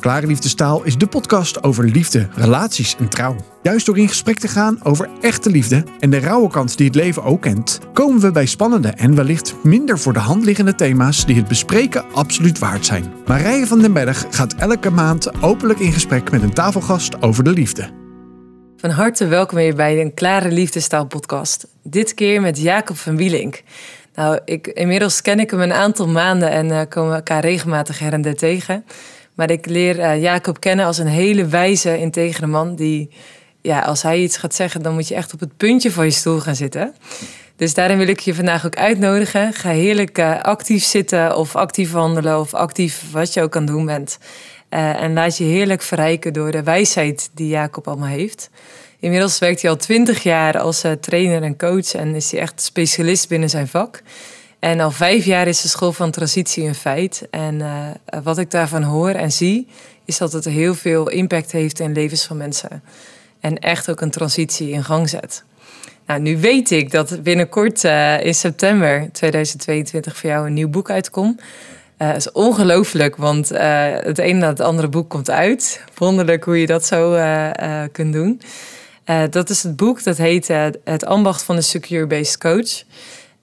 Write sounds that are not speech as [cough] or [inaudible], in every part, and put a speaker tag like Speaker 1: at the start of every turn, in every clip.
Speaker 1: Klare Liefdestaal is de podcast over liefde, relaties en trouw. Juist door in gesprek te gaan over echte liefde en de rauwe kant die het leven ook kent, komen we bij spannende en wellicht minder voor de hand liggende thema's die het bespreken absoluut waard zijn. Marije van den Berg gaat elke maand openlijk in gesprek met een tafelgast over de liefde.
Speaker 2: Van harte welkom weer bij een Klare Liefdestaal podcast. Dit keer met Jacob van Wielink. Nou, ik, inmiddels ken ik hem een aantal maanden en uh, komen we elkaar regelmatig her en der tegen. Maar ik leer uh, Jacob kennen als een hele wijze, integere man. Die, ja, als hij iets gaat zeggen, dan moet je echt op het puntje van je stoel gaan zitten. Dus daarin wil ik je vandaag ook uitnodigen. Ga heerlijk uh, actief zitten of actief wandelen of actief wat je ook aan het doen bent. Uh, en laat je heerlijk verrijken door de wijsheid die Jacob allemaal heeft. Inmiddels werkt hij al twintig jaar als trainer en coach en is hij echt specialist binnen zijn vak. En al vijf jaar is de school van transitie een feit. En uh, wat ik daarvan hoor en zie, is dat het heel veel impact heeft in levens van mensen. En echt ook een transitie in gang zet. Nou, nu weet ik dat binnenkort uh, in september 2022 voor jou een nieuw boek uitkomt. Dat is ongelooflijk, want het ene na het andere boek komt uit. Wonderlijk hoe je dat zo kunt doen. dat is het boek, dat heet Het ambacht van de Secure Based Coach.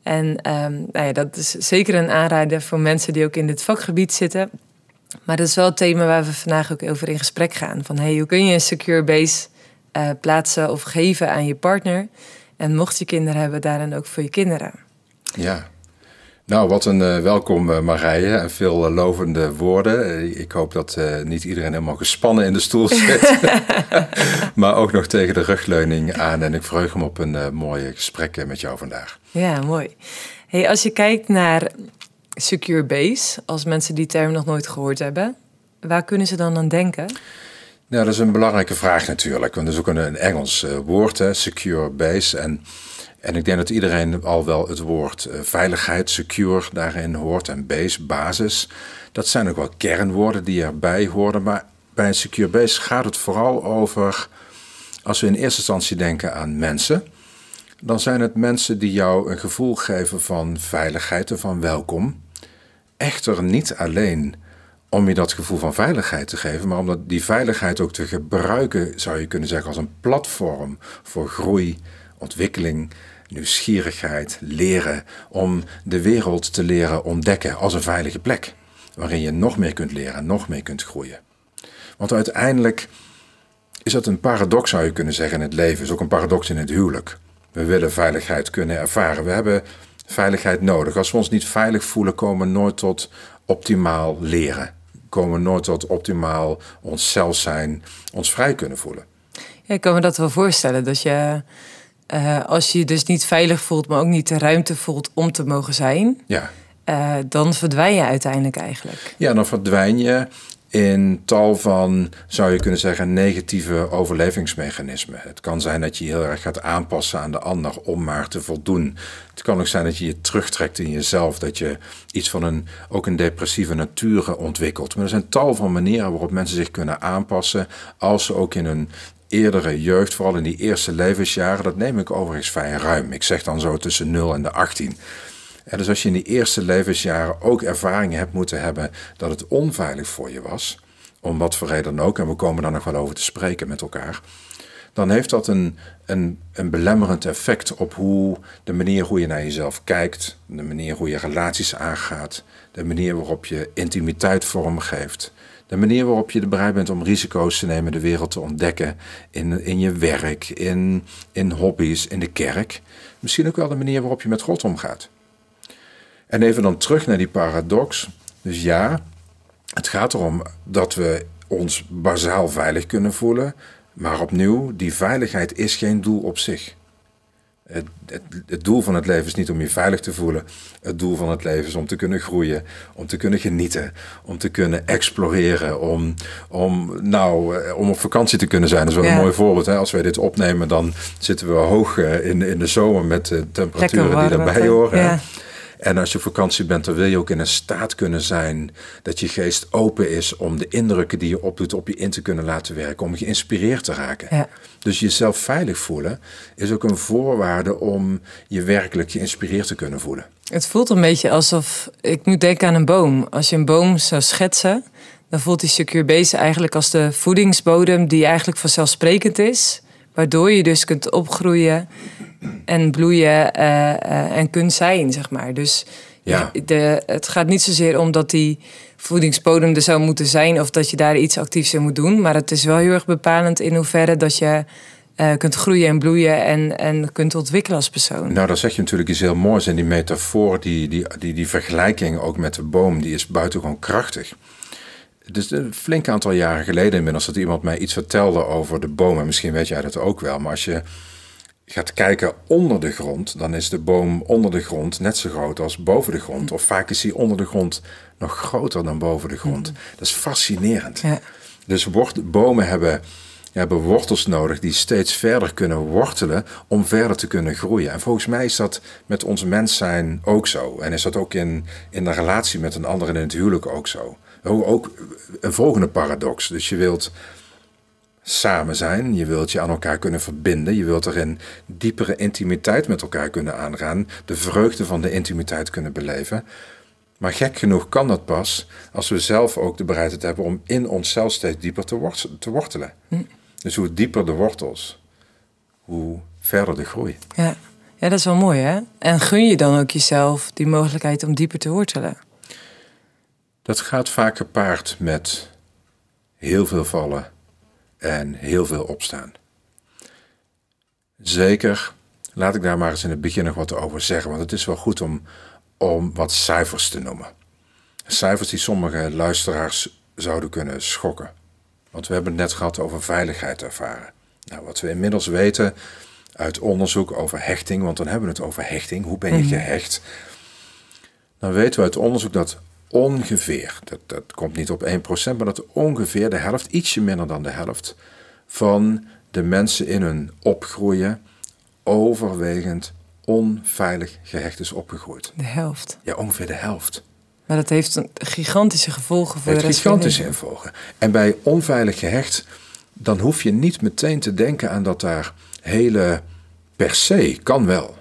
Speaker 2: En um, nou ja, dat is zeker een aanrader voor mensen die ook in dit vakgebied zitten. Maar dat is wel het thema waar we vandaag ook over in gesprek gaan. Van hey, hoe kun je een secure base uh, plaatsen of geven aan je partner? En mocht je kinderen hebben, daarin ook voor je kinderen.
Speaker 3: Ja, nou, wat een uh, welkom uh, Marije en veel uh, lovende woorden. ik hoop dat niet iedereen helemaal gespannen in de stoel zit, [laughs] [laughs] maar ook nog tegen de rugleuning aan. En ik verheug me op een mooie gesprek met jou vandaag.
Speaker 2: Ja, mooi. Hey, als je kijkt naar secure base, als mensen die term nog nooit gehoord hebben, waar kunnen ze dan aan denken?
Speaker 3: Nou, dat is een belangrijke vraag natuurlijk, want dat is ook een, een Engels woord, hè, secure base. En en ik denk dat iedereen al wel het woord uh, veiligheid, secure daarin hoort en base, basis. Dat zijn ook wel kernwoorden die erbij horen. Maar bij een secure base gaat het vooral over, als we in eerste instantie denken aan mensen, dan zijn het mensen die jou een gevoel geven van veiligheid en van welkom. Echter niet alleen om je dat gevoel van veiligheid te geven, maar om die veiligheid ook te gebruiken, zou je kunnen zeggen, als een platform voor groei, ontwikkeling nieuwsgierigheid, leren om de wereld te leren ontdekken als een veilige plek. Waarin je nog meer kunt leren, nog meer kunt groeien. Want uiteindelijk is dat een paradox, zou je kunnen zeggen, in het leven. is ook een paradox in het huwelijk. We willen veiligheid kunnen ervaren. We hebben veiligheid nodig. Als we ons niet veilig voelen, komen we nooit tot optimaal leren. Komen we nooit tot optimaal onszelf zijn, ons vrij kunnen voelen.
Speaker 2: Ja, ik kan me dat wel voorstellen. Dat je uh, als je je dus niet veilig voelt, maar ook niet de ruimte voelt om te mogen zijn,
Speaker 3: ja.
Speaker 2: Uh, dan verdwijn je uiteindelijk eigenlijk.
Speaker 3: Ja, dan verdwijn je in tal van, zou je kunnen zeggen, negatieve overlevingsmechanismen. Het kan zijn dat je je heel erg gaat aanpassen aan de ander om maar te voldoen. Het kan ook zijn dat je je terugtrekt in jezelf, dat je iets van een, ook een depressieve natuur ontwikkelt. Maar er zijn tal van manieren waarop mensen zich kunnen aanpassen als ze ook in een eerdere jeugd, vooral in die eerste levensjaren, dat neem ik overigens vrij ruim. Ik zeg dan zo tussen 0 en de 18. En dus als je in die eerste levensjaren ook ervaringen hebt moeten hebben dat het onveilig voor je was, om wat voor reden dan ook, en we komen daar nog wel over te spreken met elkaar, dan heeft dat een, een, een belemmerend effect op hoe de manier hoe je naar jezelf kijkt, de manier hoe je relaties aangaat, de manier waarop je intimiteit vormgeeft, de manier waarop je bereid bent om risico's te nemen, de wereld te ontdekken. In, in je werk, in, in hobby's, in de kerk. Misschien ook wel de manier waarop je met God omgaat. En even dan terug naar die paradox. Dus ja, het gaat erom dat we ons bazaal veilig kunnen voelen. Maar opnieuw, die veiligheid is geen doel op zich. Het, het, het, doel van het leven is niet om je veilig te voelen. Het doel van het leven is om te kunnen groeien, om te kunnen genieten, om te kunnen exploreren, om, om, nou, eh, om op vakantie te kunnen zijn. Dat is wel een mooi voorbeeld. Hè? Als wij dit opnemen, dan zitten we hoog eh, in, in de zomer met de temperaturen die daarbij horen. Ja. En als je op vakantie bent, dan wil je ook in een staat kunnen zijn dat je geest open is om de indrukken die je opdoet op je in te kunnen laten werken, om geïnspireerd te raken. Ja. Dus jezelf veilig voelen is ook een voorwaarde om je werkelijk geïnspireerd te kunnen voelen.
Speaker 2: Het voelt een beetje alsof, ik moet denken aan een boom. Als je een boom zou schetsen, dan voelt die succurbase eigenlijk als de voedingsbodem die eigenlijk vanzelfsprekend is. Waardoor je dus kunt opgroeien en bloeien eh, eh, en kunt zijn, zeg maar. Dus
Speaker 3: Ja.
Speaker 2: de, het gaat niet zozeer om dat die voedingsbodem er zou moeten zijn... of dat je daar iets actiefs in moet doen. Maar het is wel heel erg bepalend in hoeverre dat je eh, kunt groeien en bloeien... En, en kunt ontwikkelen als persoon.
Speaker 3: Nou, dan zeg je natuurlijk iets heel moois. En die metafoor, die, die, die, die vergelijking ook met de boom, die is buitengewoon krachtig. Het is een flink aantal jaren geleden inmiddels dat iemand mij iets vertelde over de boom. En misschien weet jij dat ook wel. Maar als je gaat kijken onder de grond, dan is de boom onder de grond net zo groot als boven de grond. Of vaak is die onder de grond nog groter dan boven de grond. Dat is fascinerend.
Speaker 2: Ja.
Speaker 3: Dus wort- bomen hebben, hebben wortels nodig die steeds verder kunnen wortelen om verder te kunnen groeien. En volgens mij is dat met ons mens zijn ook zo. En is dat ook in, in de relatie met een ander en in het huwelijk ook zo. Ook, ook een volgende paradox. Dus je wilt samen zijn, je wilt je aan elkaar kunnen verbinden, je wilt er in diepere intimiteit met elkaar kunnen aangaan, de vreugde van de intimiteit kunnen beleven. Maar gek genoeg kan dat pas als we zelf ook de bereidheid hebben om in onszelf steeds dieper te, wort- te wortelen. Dus hoe dieper de wortels, hoe verder de groei.
Speaker 2: Ja. ja, dat is wel mooi, hè? En gun je dan ook jezelf die mogelijkheid om dieper te wortelen?
Speaker 3: Dat gaat vaak gepaard met heel veel vallen en heel veel opstaan. Zeker, laat ik daar maar eens in het begin nog wat over zeggen, want het is wel goed om, om wat cijfers te noemen. Cijfers die sommige luisteraars zouden kunnen schokken. Want we hebben het net gehad over veiligheid ervaren. Nou, wat we inmiddels weten uit onderzoek over hechting, want dan hebben we het over hechting. Hoe ben je gehecht? Dan weten we uit onderzoek dat ongeveer, dat, dat komt niet op 1%, maar dat ongeveer de helft, ietsje minder dan de helft, van de mensen in hun opgroeien overwegend onveilig gehecht is opgegroeid.
Speaker 2: De helft.
Speaker 3: Ja, ongeveer de helft.
Speaker 2: Maar dat heeft een gigantische gevolgen voor de
Speaker 3: heeft
Speaker 2: rest van je
Speaker 3: gigantische
Speaker 2: leven.
Speaker 3: involgen. En bij onveilig gehecht, dan hoef je niet meteen te denken aan dat daar hele per se, kan wel,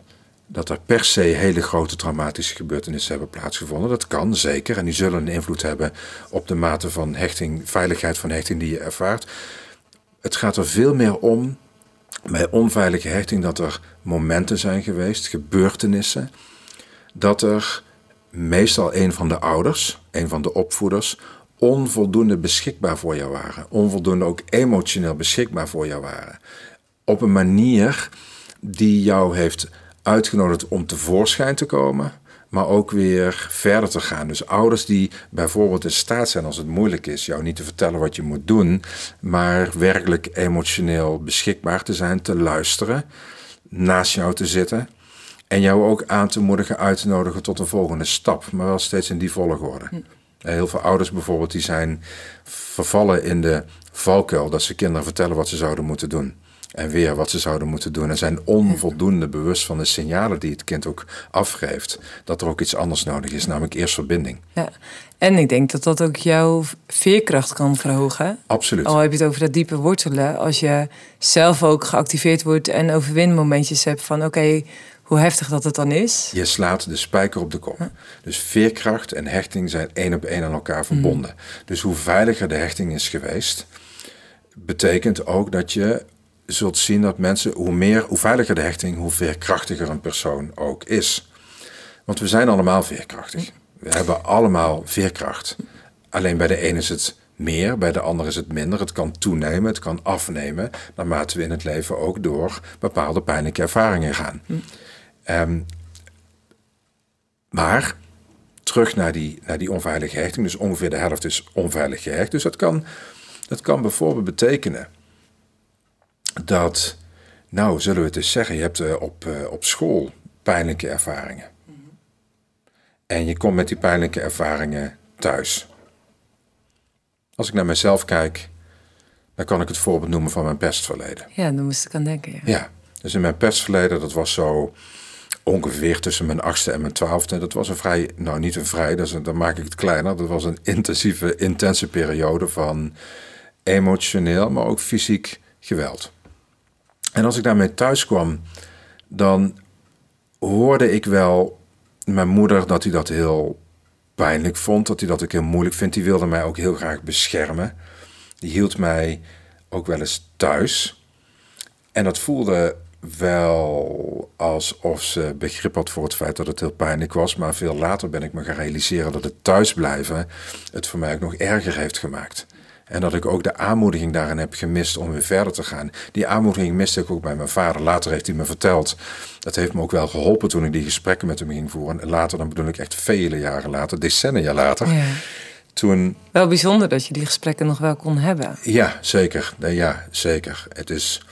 Speaker 3: dat er per se hele grote traumatische gebeurtenissen hebben plaatsgevonden. Dat kan zeker en die zullen een invloed hebben op de mate van hechting, veiligheid van hechting die je ervaart. Het gaat er veel meer om bij onveilige hechting dat er momenten zijn geweest, gebeurtenissen, dat er meestal een van de ouders, een van de opvoeders, onvoldoende beschikbaar voor jou waren. Onvoldoende ook emotioneel beschikbaar voor jou waren. Op een manier die jou heeft uitgenodigd om tevoorschijn te komen, maar ook weer verder te gaan. Dus ouders die bijvoorbeeld in staat zijn als het moeilijk is, jou niet te vertellen wat je moet doen, maar werkelijk emotioneel beschikbaar te zijn, te luisteren, naast jou te zitten. En jou ook aan te moedigen, uit te nodigen tot een volgende stap, maar wel steeds in die volgorde. En Heel veel ouders bijvoorbeeld, die zijn vervallen in de valkuil dat ze kinderen vertellen wat ze zouden moeten doen. En weer wat ze zouden moeten doen. En zijn onvoldoende bewust van de signalen die het kind ook afgeeft. Dat er ook iets anders nodig is, namelijk eerst verbinding.
Speaker 2: Ja. En ik denk dat dat ook jouw veerkracht kan verhogen.
Speaker 3: Absoluut.
Speaker 2: Al heb je het over dat diepe wortelen. Als je zelf ook geactiveerd wordt en overwinmomentjes hebt van... oké, hoe heftig dat het dan is.
Speaker 3: Je slaat de spijker op de kop. Dus veerkracht en hechting zijn één op één aan elkaar verbonden. Dus hoe veiliger de hechting is geweest, betekent ook dat je zult zien dat mensen, hoe, meer, hoe veiliger de hechting, hoe veerkrachtiger een persoon ook is. Want we zijn allemaal veerkrachtig. We hebben allemaal veerkracht. Alleen bij de een is het meer, bij de ander is het minder. Het kan toenemen, het kan afnemen, naarmate we in het leven ook door bepaalde pijnlijke ervaringen gaan. Ehm, maar terug naar die, naar die onveilige hechting. Dus ongeveer de helft is onveilig gehecht. Dus dat kan, dat kan bijvoorbeeld betekenen dat, nou zullen we het eens zeggen, je hebt eh, op, eh, op school pijnlijke ervaringen. En je komt met die pijnlijke ervaringen thuis. Als ik naar mezelf kijk, dan kan ik het voorbeeld noemen van mijn pestverleden.
Speaker 2: Ja, daar moest ik aan denken. Ja.
Speaker 3: Ja, dus in mijn pestverleden, dat was zo ongeveer tussen mijn achtste en mijn twaalfde. Dat was een vrij, nou niet een vrij, dat is een, dan maak ik het kleiner. Dat was een intensieve, intense periode van emotioneel, maar ook fysiek geweld. En als ik daarmee thuis kwam, dan hoorde ik wel mijn moeder dat hij dat heel pijnlijk vond, dat hij dat ook heel moeilijk vindt. Die wilde mij ook heel graag beschermen. Die hield mij ook wel eens thuis. En dat voelde wel alsof ze begrip had voor het feit dat het heel pijnlijk was. Maar veel later ben ik me gaan realiseren dat het thuisblijven het voor mij ook nog erger heeft gemaakt. En dat ik ook de aanmoediging daarin heb gemist om weer verder te gaan. Die aanmoediging miste ik ook bij mijn vader. Later heeft hij me verteld. Dat heeft me ook wel geholpen toen ik die gesprekken met hem ging voeren. Later, dan bedoel ik echt vele jaren later, decennia later. Ja. Toen,
Speaker 2: wel bijzonder dat je die gesprekken nog wel kon hebben.
Speaker 3: Ja, zeker. Ja, zeker. Het is,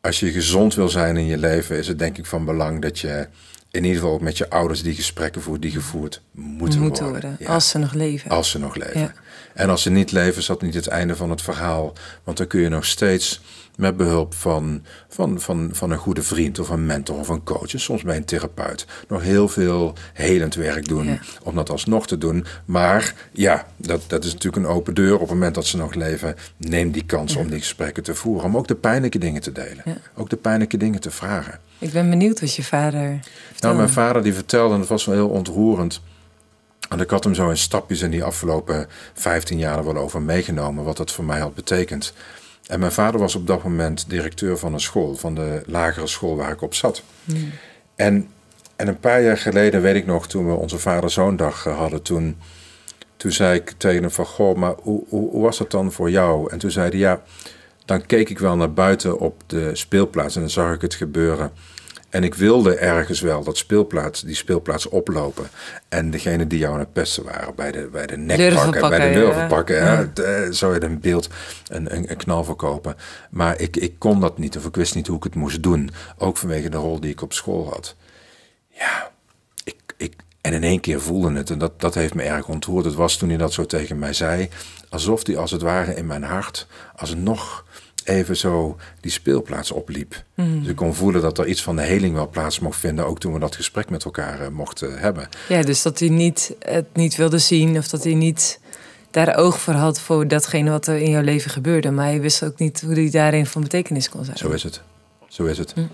Speaker 3: als je gezond wil zijn in je leven, is het denk ik van belang dat je in ieder geval met je ouders die gesprekken voert, die gevoerd moeten, moeten worden.
Speaker 2: worden. Als ze nog leven.
Speaker 3: Als ze nog leven. Ja. En als ze niet leven, is dat niet het einde van het verhaal. Want dan kun je nog steeds met behulp van, van, van, van een goede vriend of een mentor of een coach, en soms bij een therapeut, nog heel veel helend werk doen om dat alsnog te doen. Maar ja, dat, dat is natuurlijk een open deur. Op het moment dat ze nog leven, neem die kans om die gesprekken te voeren. Om ook de pijnlijke dingen te delen. Ook de pijnlijke dingen te vragen.
Speaker 2: Ik ben benieuwd wat je vader. Vertelde.
Speaker 3: Nou, mijn vader die vertelde, en dat was wel heel ontroerend. En ik had hem zo in stapjes in die afgelopen 15 jaar wel over meegenomen, wat dat voor mij had betekend. En mijn vader was op dat moment directeur van een school, van de lagere school waar ik op zat. Hmm. En, en een paar jaar geleden, weet ik nog, toen we onze vader-zoondag hadden, toen, toen zei ik tegen hem van, goh, maar hoe, hoe, hoe was dat dan voor jou? En toen zei hij, ja, dan keek ik wel naar buiten op de speelplaats en dan zag ik het gebeuren. En ik wilde ergens wel dat speelplaats, die speelplaats oplopen. En degene die jou aan het pesten waren, bij de, bij de nek pakken, bij de lurven pakken. Ja. Eh, zou je een beeld, een, een, een, knal verkopen. Maar ik, ik kon dat niet, of ik wist niet hoe ik het moest doen. Ook vanwege de rol die ik op school had. Ja, ik, ik, en in één keer voelde het, en dat, dat heeft me erg ontroerd. Het was toen hij dat zo tegen mij zei, alsof hij als het ware in mijn hart, als nog even zo die speelplaats opliep. Mm. Dus ik kon voelen dat er iets van de heling wel plaats mocht vinden, ook toen we dat gesprek met elkaar uh, mochten hebben.
Speaker 2: Ja, dus dat hij niet, het niet wilde zien of dat hij niet daar oog voor had voor datgene wat er in jouw leven gebeurde. Maar hij wist ook niet hoe hij daarin van betekenis kon zijn.
Speaker 3: Zo is het. Zo is het. Mm.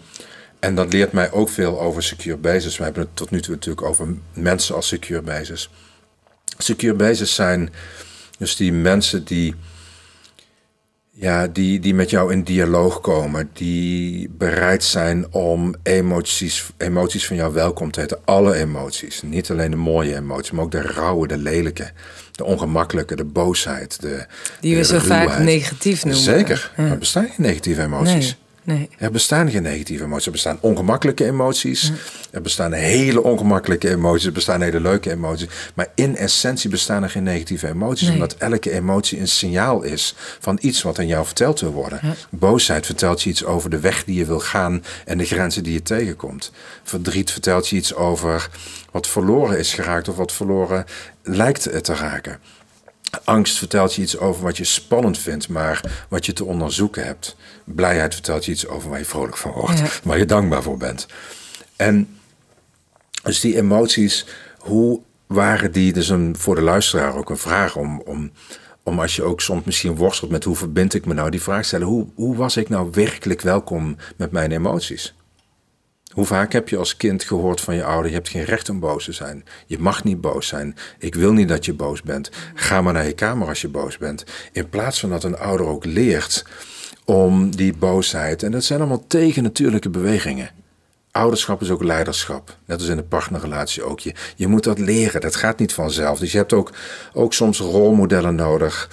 Speaker 3: En dat leert mij ook veel over secure basis. We hebben het tot nu toe natuurlijk over mensen als secure basis. Secure basis zijn dus die mensen die ja, die, die met jou in dialoog komen, die bereid zijn om emoties, emoties van jou welkom te heten. Alle emoties, niet alleen de mooie emoties, maar ook de rauwe, de lelijke, de ongemakkelijke, de boosheid. De,
Speaker 2: die we zo vaak negatief noemen.
Speaker 3: Zeker, ja. er bestaan geen negatieve emoties.
Speaker 2: Nee.
Speaker 3: Er bestaan geen negatieve emoties. Er bestaan ongemakkelijke emoties. Er bestaan hele ongemakkelijke emoties. Er bestaan hele leuke emoties. Maar in essentie bestaan er geen negatieve emoties. Omdat elke emotie een signaal is van iets wat aan jou verteld wil worden. Boosheid vertelt je iets over de weg die je wil gaan en de grenzen die je tegenkomt. Verdriet vertelt je iets over wat verloren is geraakt of wat verloren lijkt te raken. Angst vertelt je iets over wat je spannend vindt, maar wat je te onderzoeken hebt. Blijheid vertelt je iets over waar je vrolijk van wordt, waar je dankbaar voor bent. En dus die emoties, hoe waren die, dus een, voor de luisteraar ook een vraag om, om, om als je ook soms misschien worstelt met hoe verbind ik me nou, die vraag stellen, hoe, hoe was ik nou werkelijk welkom met mijn emoties? Hoe vaak heb je als kind gehoord van je ouder: je hebt geen recht om boos te zijn. Je mag niet boos zijn. Ik wil niet dat je boos bent. Ga maar naar je kamer als je boos bent. In plaats van dat een ouder ook leert om die boosheid. En dat zijn allemaal tegennatuurlijke bewegingen. Ouderschap is ook leiderschap. Net als in de partnerrelatie ook. Je, je moet dat leren. Dat gaat niet vanzelf. Dus je hebt ook, ook soms rolmodellen nodig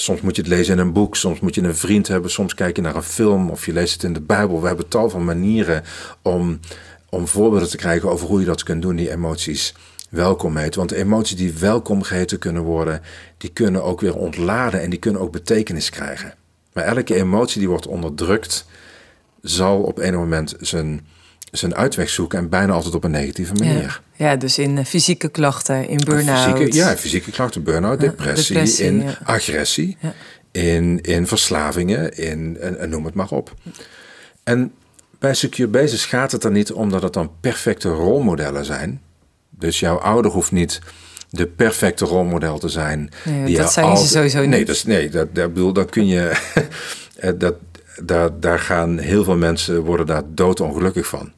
Speaker 3: Soms moet je het lezen in een boek, soms moet je een vriend hebben, soms kijk je naar een film of je leest het in de Bijbel. We hebben tal van manieren om, om voorbeelden te krijgen over hoe je dat kunt doen, die emoties welkom heet. Want emoties die welkom geheten kunnen worden, die kunnen ook weer ontladen en die kunnen ook betekenis krijgen. Maar elke emotie die wordt onderdrukt, zal op een moment zijn zijn uitweg zoeken en bijna altijd op een negatieve manier.
Speaker 2: Ja, dus in eh, fysieke klachten, in burn-out.
Speaker 3: ja, fysieke klachten, burn-out, depressie, in agressie, in, in verslavingen, in en, noem het maar op. En bij Secure Basis gaat het er niet om dat het dan perfecte rolmodellen zijn. Dus jouw ouder hoeft niet de perfecte rolmodel te zijn.
Speaker 2: Nee, dat zijn ze sowieso niet.
Speaker 3: Nee, dat, nee dat, dat, bedoel, dat kun je... [laughs] Eh, dat, daar, daar gaan heel veel mensen worden daar doodongelukkig van.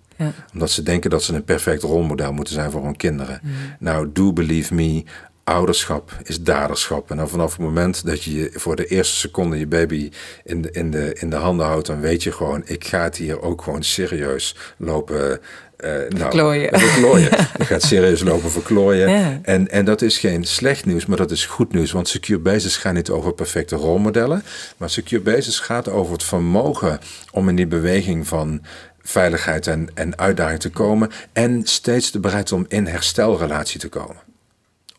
Speaker 3: Omdat ze denken dat ze een perfect rolmodel moeten zijn voor hun kinderen. Nou, do believe me, ouderschap is daderschap. En dan vanaf het moment dat je voor de eerste seconde je baby in de, in de, in de handen houdt, dan weet je gewoon, ik ga het hier ook gewoon serieus lopen. Uh, nou,
Speaker 2: verklooien. [laughs]
Speaker 3: verklooien. [laughs] Je gaat serieus lopen verklooien. En, en dat is geen slecht nieuws, maar dat is goed nieuws. Want Secure Basis gaat niet over perfecte rolmodellen. Maar Secure Basis gaat over het vermogen om in die beweging van veiligheid en, en uitdaging te komen. En steeds de bereid om in herstelrelatie te komen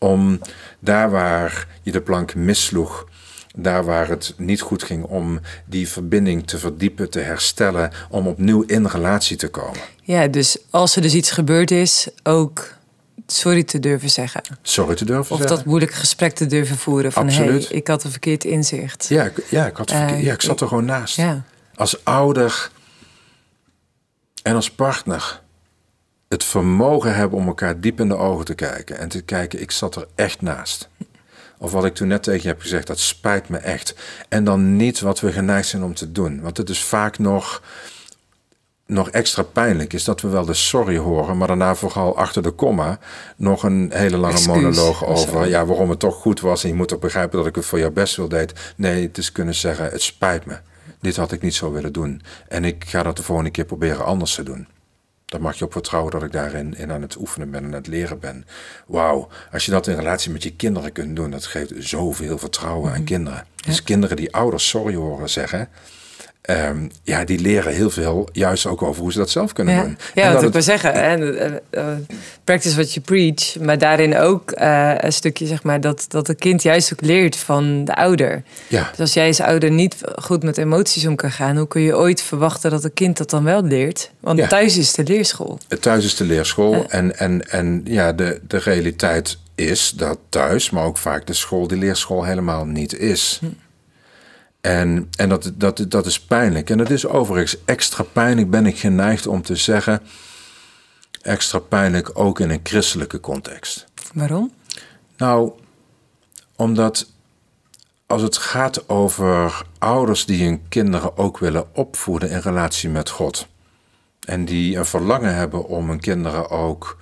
Speaker 3: om daar waar je de plank missloeg, daar waar het niet goed ging, om die verbinding te verdiepen, te herstellen, om opnieuw in relatie te komen.
Speaker 2: Ja, dus als er dus iets gebeurd is, ook sorry te durven zeggen.
Speaker 3: Sorry te durven
Speaker 2: of
Speaker 3: zeggen.
Speaker 2: Of dat moeilijke gesprek te durven voeren van Absoluut. hey, ik had een verkeerd inzicht.
Speaker 3: Ja, ik, ja, ik, had uh, ja, ik zat er gewoon naast. Ja. Als ouder en als partner het vermogen hebben om elkaar diep in de ogen te kijken en te kijken, ik zat er echt naast. Of wat ik toen net tegen je heb gezegd, dat spijt me echt. En dan niet wat we geneigd zijn om te doen. Want het is vaak nog, nog extra pijnlijk, is dat we wel de sorry horen, maar daarna vooral achter de komma nog een hele lange monoloog over ja, waarom het toch goed was. En je moet toch begrijpen dat ik het voor jou best wil deed. Nee, het is kunnen zeggen, het spijt me. Dit had ik niet zo willen doen. En ik ga dat de volgende keer proberen anders te doen. Dan mag je op vertrouwen dat ik daarin in aan het oefenen ben en aan het leren ben. Wauw, als je dat in relatie met je kinderen kunt doen, dat geeft zoveel vertrouwen aan mhm. kinderen. Dus kinderen die ouders sorry horen zeggen, Um, ja, die leren heel veel, juist ook over hoe ze dat zelf kunnen doen.
Speaker 2: Ja, wat ik wil zeggen, hè, eh, eh, practice what you preach, maar daarin ook uh, een stukje, zeg maar, dat, dat het kind juist ook leert van de ouder. Ja. Dus als jij als ouder niet goed met emoties om kan gaan, hoe kun je ooit verwachten dat een kind dat dan wel leert? Want thuis is de leerschool.
Speaker 3: Thuis is de leerschool en, en, en ja, de, de realiteit is dat thuis, maar ook vaak de school, de leerschool helemaal niet is. Hm. En, en dat, dat, dat is pijnlijk. En dat is overigens extra pijnlijk, ben ik geneigd om te zeggen. Extra pijnlijk ook in een christelijke context.
Speaker 2: Waarom?
Speaker 3: Nou, omdat als het gaat over ouders die hun kinderen ook willen opvoeden in relatie met God. En die een verlangen hebben om hun kinderen ook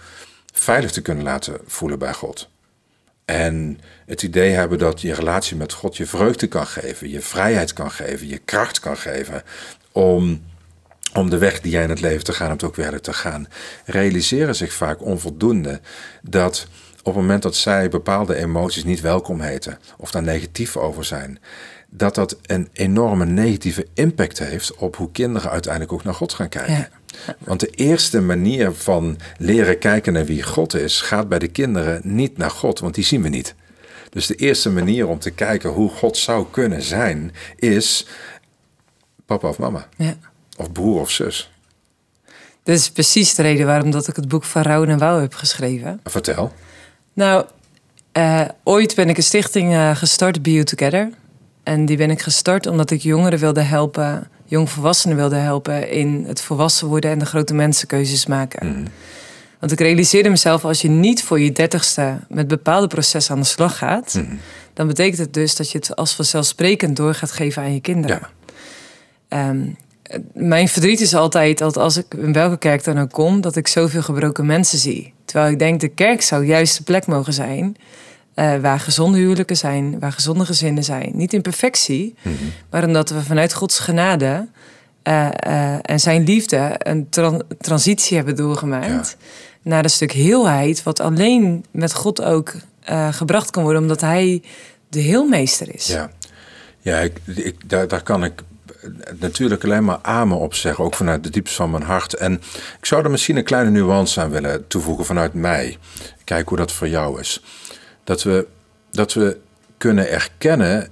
Speaker 3: veilig te kunnen laten voelen bij God. En het idee hebben dat je relatie met God je vreugde kan geven, je vrijheid kan geven, je kracht kan geven om, om de weg die jij in het leven te gaan hebt ook weer te gaan. Realiseren zich vaak onvoldoende dat op het moment dat zij bepaalde emoties niet welkom heten of daar negatief over zijn, dat dat een enorme negatieve impact heeft op hoe kinderen uiteindelijk ook naar God gaan kijken. Want de eerste manier van leren kijken naar wie God is, gaat bij de kinderen niet naar God, want die zien we niet. Dus de eerste manier om te kijken hoe God zou kunnen zijn, is papa of mama. Ja. Of broer of zus.
Speaker 2: Dit is precies de reden waarom dat ik het boek van Rouw en Wouw heb geschreven.
Speaker 3: Vertel.
Speaker 2: Nou, uh, ooit ben ik een stichting uh, gestart, Be You Together. En die ben ik gestart omdat ik jongeren wilde helpen, jongvolwassenen wilde helpen in het volwassen worden en de grote mensenkeuzes maken. Mhm. Want ik realiseerde mezelf, als je niet voor je dertigste met bepaalde processen aan de slag gaat, mhm. dan betekent het dus dat je het als vanzelfsprekend door gaat geven aan je kinderen. Ja. Ehm, mijn verdriet is altijd dat als ik in welke kerk dan ook kom, dat ik zoveel gebroken mensen zie. Terwijl ik denk, de kerk zou juist de plek mogen zijn uh, waar gezonde huwelijken zijn, waar gezonde gezinnen zijn. Niet in perfectie, mhm. maar omdat we vanuit Gods genade uh, uh, en zijn liefde een transitie hebben doorgemaakt naar een stuk heelheid, wat alleen met God ook gebracht kan worden, omdat Hij de heelmeester is.
Speaker 3: Ja, ja ik, ik, daar, daar kan ik natuurlijk alleen maar amen op zeggen, ook vanuit de diepste van mijn hart. En ik zou er misschien een kleine nuance aan willen toevoegen vanuit mij. Kijk hoe dat voor jou is dat we, dat we kunnen erkennen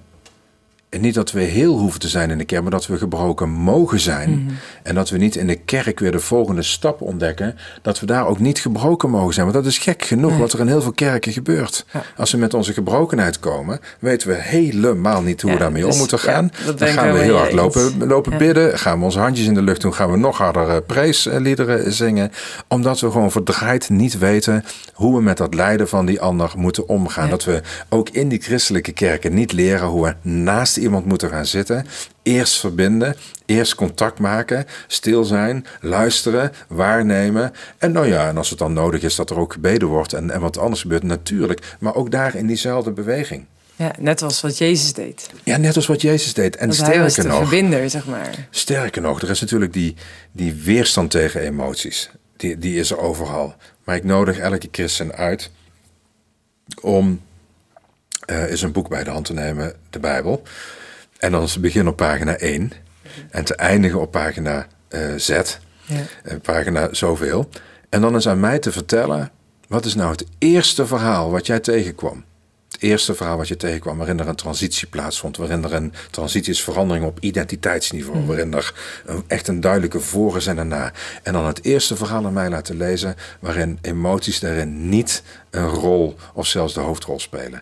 Speaker 3: en niet dat we heel hoeven te zijn in de kerk, maar dat we gebroken mogen zijn. Mhm. En dat we niet in de kerk weer de volgende stap ontdekken. Dat we daar ook niet gebroken mogen zijn. Want dat is gek genoeg wat er in heel veel kerken gebeurt. Als we met onze gebrokenheid komen, weten we helemaal niet hoe we daarmee om dus moeten gaan. dan gaan we heel hard lopen, lopen bidden. Gaan we onze handjes in de lucht doen. Gaan we nog harder uh, preesliederen zingen. Omdat we gewoon verdraaid niet weten hoe we met dat lijden van die ander moeten omgaan. Dat we ook in die christelijke kerken niet leren hoe we naast iemand moeten gaan zitten, eerst verbinden, eerst contact maken, stil zijn, luisteren, waarnemen. En nou ja, en als het dan nodig is dat er ook gebeden wordt en, en wat anders gebeurt, natuurlijk. Maar ook daar in diezelfde beweging.
Speaker 2: Ja, net als wat Jezus deed.
Speaker 3: Ja, net als wat Jezus deed. En sterker
Speaker 2: hij was de
Speaker 3: nog,
Speaker 2: verbinder, zeg maar.
Speaker 3: Sterker nog, er is natuurlijk die, die weerstand tegen emoties. Die, die is er overal. Maar ik nodig elke christen uit om eh eens een boek bij de hand te nemen, de Bijbel. En dan te beginnen op pagina 1 en te eindigen op pagina eh, Z,
Speaker 2: Ja.
Speaker 3: eh, pagina zoveel. En dan eens aan mij te vertellen, wat is nou het eerste verhaal wat jij tegenkwam? Het eerste verhaal wat je tegenkwam, waarin er een transitie plaatsvond, waarin er een transitie is, verandering op identiteitsniveau, waarin er een, echt een duidelijke voor is en een na. En dan het eerste verhaal aan mij laten lezen, waarin emoties daarin niet een rol of zelfs de hoofdrol spelen.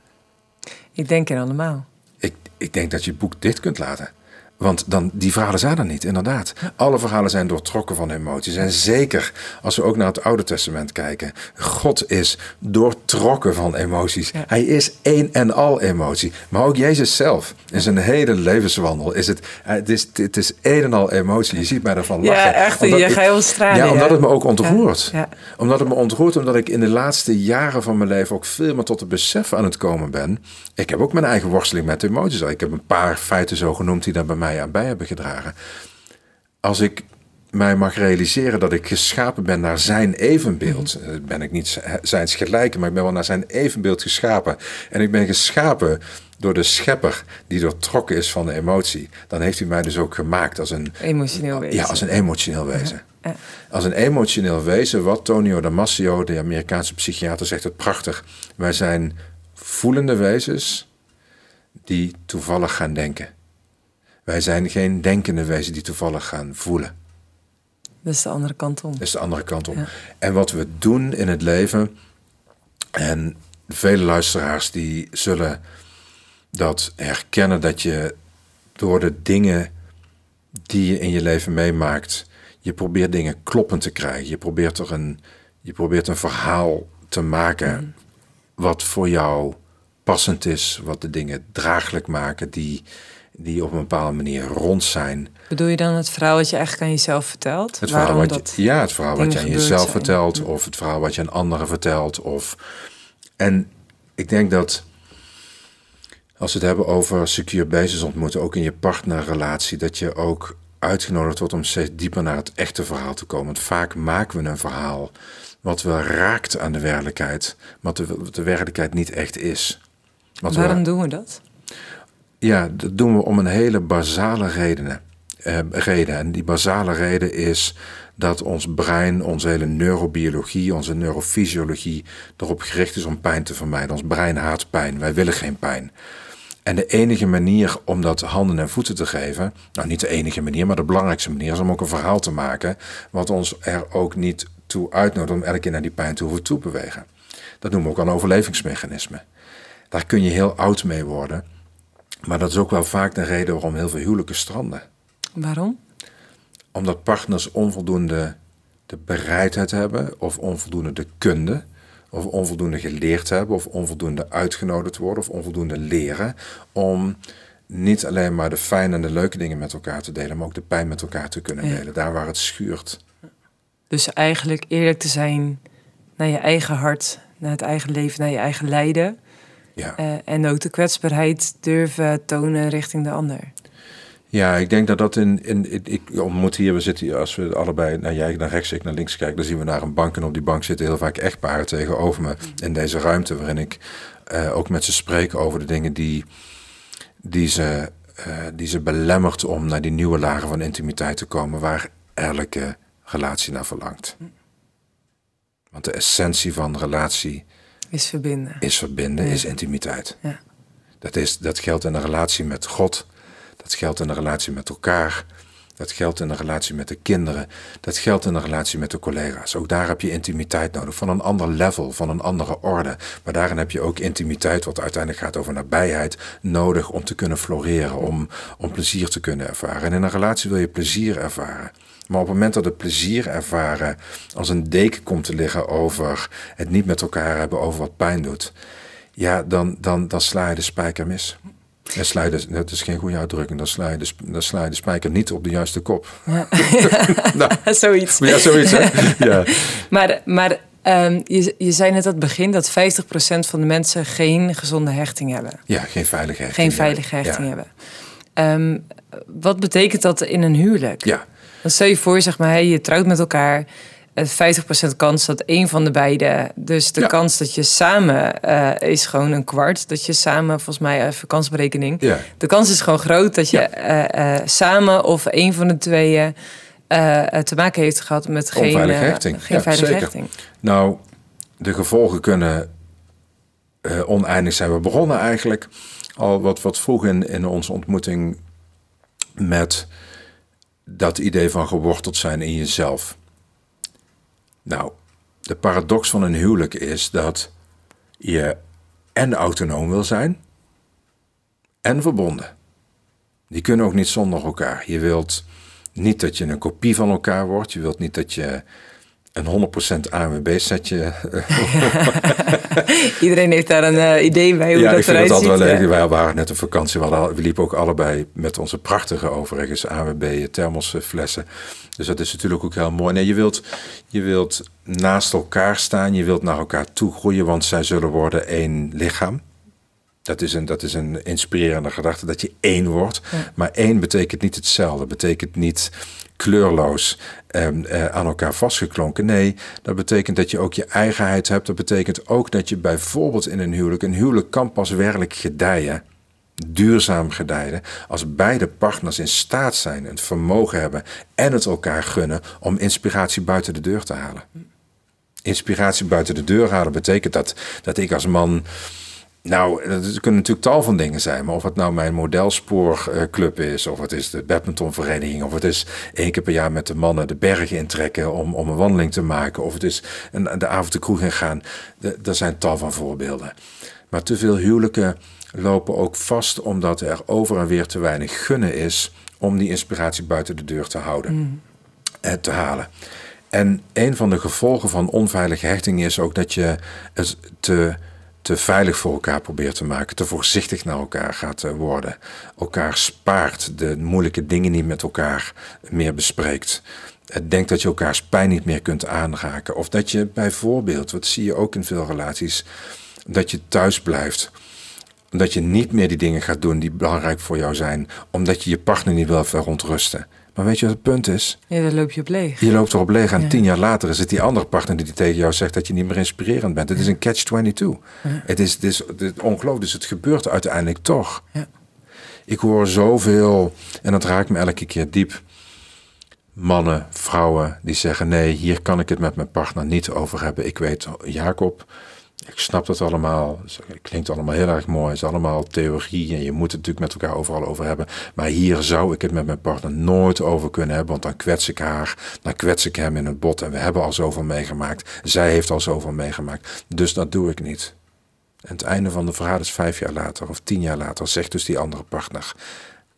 Speaker 2: Ik denk in allemaal.
Speaker 3: Ik, ik denk dat je het boek dit kunt laten. Want dan, die verhalen zijn er niet, inderdaad. Alle verhalen zijn doortrokken van emoties. En zeker als we ook naar het Oude Testament kijken. God is doortrokken van emoties.
Speaker 2: Ja.
Speaker 3: Hij is één en al emotie. Maar ook Jezus zelf. In zijn hele levenswandel is het... eh, Het is, het is één en al emotie. Je ziet mij daarvan
Speaker 2: Ja,
Speaker 3: lachen.
Speaker 2: echt,
Speaker 3: Omdat
Speaker 2: je gaat heel stralen,
Speaker 3: Ja, omdat
Speaker 2: ja.
Speaker 3: het me ook ontroert.
Speaker 2: Ja, ja.
Speaker 3: Omdat het me ontroert, omdat ik in de laatste jaren van mijn leven ook veel meer tot het besef aan het komen ben. Ik heb ook mijn eigen worsteling met emoties. Ik heb een paar feiten zo genoemd die daar bij mij aan bij hebben gedragen. Als ik mij mag realiseren dat ik geschapen ben naar zijn evenbeeld.
Speaker 2: Mhm.
Speaker 3: eh, Ben ik niet z- zijns gelijke, maar ik ben wel naar zijn evenbeeld geschapen. En ik ben geschapen door de schepper die doortrokken is van de emotie. Dan heeft hij mij dus ook gemaakt als een,
Speaker 2: Emotioneel wezen.
Speaker 3: ja, als een emotioneel wezen.
Speaker 2: Ja.
Speaker 3: Als een emotioneel wezen, wat Tonio Damasio, de Amerikaanse psychiater, zegt het prachtig. Wij zijn voelende wezens die toevallig gaan denken. Wij zijn geen denkende wezens die toevallig gaan voelen.
Speaker 2: Dat is de andere kant om.
Speaker 3: Dat is de andere kant.
Speaker 2: Ja.
Speaker 3: En wat we doen in het leven, en vele luisteraars die zullen dat herkennen, dat je door de dingen die je in je leven meemaakt, je probeert dingen kloppend te krijgen. Je probeert er een, je probeert een verhaal te maken wat voor jou passend is, wat de dingen draaglijk maken, die, die op een bepaalde manier rond zijn.
Speaker 2: Bedoel je dan het verhaal wat je eigenlijk aan jezelf vertelt?
Speaker 3: Het verhaal
Speaker 2: Waarom
Speaker 3: wat je, ja, het verhaal wat je aan jezelf
Speaker 2: zijn.
Speaker 3: vertelt, of het verhaal wat je aan anderen vertelt. Of... En ik denk dat als we het hebben over secure basis ontmoeten, ook in je partnerrelatie, dat je ook uitgenodigd wordt om steeds dieper naar het echte verhaal te komen. Want vaak maken we een verhaal wat wel raakt aan de werkelijkheid, de, wat de werkelijkheid niet echt is. Wat we-
Speaker 2: Waarom doen we dat?
Speaker 3: Ja, dat doen we om een hele basale redenen, eh, reden. En die basale reden is dat ons brein, onze hele neurobiologie, onze neurofysiologie erop gericht is om pijn te vermijden. Ons brein haat pijn. Wij willen geen pijn. En de enige manier om dat handen en voeten te geven, nou niet de enige manier, maar de belangrijkste manier is om ook een verhaal te maken wat ons er ook niet toe uitnodigt om elke keer naar die pijn te hoeven toe bewegen. Dat noemen we ook een overlevingsmechanisme. Daar kun je heel oud mee worden. Maar dat is ook wel vaak de reden waarom heel veel huwelijken stranden.
Speaker 2: Waarom?
Speaker 3: Omdat partners onvoldoende de bereidheid hebben, of onvoldoende de kunde, of onvoldoende geleerd hebben, of onvoldoende uitgenodigd worden, of onvoldoende leren. Om niet alleen maar de fijne en de leuke dingen met elkaar te delen, maar ook de pijn met elkaar te kunnen
Speaker 2: Ja.
Speaker 3: delen. Daar waar het schuurt.
Speaker 2: Dus eigenlijk eerlijk te zijn naar je eigen hart, naar het eigen leven, naar je eigen lijden.
Speaker 3: Ja.
Speaker 2: Eh, en ook de kwetsbaarheid durven tonen richting de ander.
Speaker 3: Ja, ik denk dat dat in, in, ik- ontmoet hier, we zitten hier, als we allebei, nou jij naar rechts, ik naar links kijk, dan zien we naar een bank en op die bank zitten heel vaak echtparen tegenover me in deze ruimte, waarin ik eh, ook met ze spreek over de dingen die, die, ze, eh, die ze belemmert om naar die nieuwe lagen van intimiteit te komen, waar elke relatie naar verlangt. Want de essentie van relatie
Speaker 2: Is verbinden.
Speaker 3: is verbinden,
Speaker 2: Ja.
Speaker 3: is intimiteit.
Speaker 2: Ja.
Speaker 3: Dat, is, dat geldt in een relatie met God. Dat geldt in een relatie met elkaar. Dat geldt in een relatie met de kinderen. Dat geldt in een relatie met de collega's. Ook daar heb je intimiteit nodig. Van een ander level, van een andere orde. Maar daarin heb je ook intimiteit, wat uiteindelijk gaat over nabijheid, nodig om te kunnen floreren. Om, om plezier te kunnen ervaren. En in een relatie wil je plezier ervaren. Maar op het moment dat het plezier ervaren als een deken komt te liggen over het niet met elkaar hebben over wat pijn doet, ja, dan, dan, dan sla je de spijker mis. En de- dat is geen goede uitdrukking. Dan sla, je de, dan sla je de spijker niet op de juiste kop. [laughs] nou, [laughs]
Speaker 2: Zoiets.
Speaker 3: ja, zoiets hè? [laughs] Ja.
Speaker 2: Maar, maar ehm, je, je zei net aan het begin dat 50% van de mensen geen gezonde hechting hebben.
Speaker 3: ja, geen veilige hechting.
Speaker 2: Geen
Speaker 3: ja.
Speaker 2: veilige hechting
Speaker 3: ja.
Speaker 2: hebben. Ehm, wat betekent dat in een huwelijk?
Speaker 3: Ja,
Speaker 2: Dan stel je voor, zeg maar, hey, je trouwt met elkaar. Het 50% kans dat een van de beiden. Dus de
Speaker 3: Ja.
Speaker 2: kans dat je samen eh, is gewoon een kwart. Dat je samen, volgens mij, even kansberekening.
Speaker 3: ja.
Speaker 2: De kans is gewoon groot dat je
Speaker 3: Ja.
Speaker 2: eh, eh, samen of een van de tweeën eh, eh, te maken heeft gehad met geen,
Speaker 3: Onveilige
Speaker 2: eh,
Speaker 3: hechting.
Speaker 2: geen veilige
Speaker 3: zeker.
Speaker 2: hechting.
Speaker 3: Nou, de gevolgen kunnen eh, oneindig zijn. We begonnen eigenlijk al wat, wat vroeg in, in onze ontmoeting met dat idee van geworteld zijn in jezelf. Nou, de paradox van een huwelijk is dat je en autonoom wil zijn en verbonden. Die kunnen ook niet zonder elkaar. Je wilt niet dat je een kopie van elkaar wordt. Je wilt niet dat je een 100% ANWB-setje... [laughs] [laughs]
Speaker 2: Iedereen heeft daar een eh, idee bij hoe
Speaker 3: ja,
Speaker 2: dat
Speaker 3: ik vind
Speaker 2: eruit
Speaker 3: het altijd wel
Speaker 2: ziet.
Speaker 3: leuk.
Speaker 2: ja.
Speaker 3: Wij waren net op vakantie. We, we liepen ook allebei met onze prachtige overigens ANWB thermosflessen. Dus dat is natuurlijk ook heel mooi. Nee, je wilt, je wilt naast elkaar staan. Je wilt naar elkaar toe groeien, want zij zullen worden één lichaam. Dat is, een, dat is een inspirerende gedachte, dat je één wordt. Maar één betekent niet hetzelfde. Betekent niet kleurloos ehm, eh, aan elkaar vastgeklonken. Nee, dat betekent dat je ook je eigenheid hebt. Dat betekent ook dat je bijvoorbeeld in een huwelijk... een huwelijk kan pas werkelijk gedijen, duurzaam gedijden... als beide partners in staat zijn, het vermogen hebben... en het elkaar gunnen om inspiratie buiten de deur te halen. Inspiratie buiten de deur halen betekent dat, dat ik als man... Nou, dat kunnen natuurlijk tal van dingen zijn. Maar of het nou mijn modelspoorclub is, of het is de badmintonvereniging, of het is één keer per jaar met de mannen de bergen intrekken om, om een wandeling te maken, of het is een, de avond de kroeg in gaan. Er zijn tal van voorbeelden. Maar te veel huwelijken lopen ook vast omdat er over en weer te weinig gunnen is om die inspiratie buiten de deur te houden eh, te halen. En een van de gevolgen van onveilige hechting is ook dat je het te, te veilig voor elkaar probeert te maken, te voorzichtig naar elkaar gaat eh, worden, elkaar spaart, de moeilijke dingen niet met elkaar meer bespreekt. Eh, Denkt dat je elkaars pijn niet meer kunt aanraken. Of dat je bijvoorbeeld, wat zie je ook in veel relaties, dat je thuis blijft omdat je niet meer die dingen gaat doen die belangrijk voor jou zijn, omdat je je partner niet wil verontrusten. Maar weet je wat het punt is?
Speaker 2: Ja, daar loop je op leeg.
Speaker 3: Je loopt erop leeg en
Speaker 2: Ja.
Speaker 3: tien jaar later is het die andere partner die tegen jou zegt dat je niet meer inspirerend bent. Het is een catch-22. Het is, het is, het is ongelooflijk, dus het gebeurt uiteindelijk toch.
Speaker 2: Ja.
Speaker 3: Ik hoor zoveel, en dat raakt me elke keer diep, mannen, vrouwen die zeggen nee, hier kan ik het met mijn partner niet over hebben. Ik weet, Jacob, ik snap dat allemaal. Het klinkt allemaal heel erg mooi. Het is allemaal theorie en je moet het natuurlijk met elkaar overal over hebben. Maar hier zou ik het met mijn partner nooit over kunnen hebben, want dan kwets ik haar, dan kwets ik hem in het bot. En we hebben al zoveel meegemaakt. Zij heeft al zoveel meegemaakt. Dus dat doe ik niet. En het einde van de verhaal is vijf jaar later of tien jaar later, zegt dus die andere partner.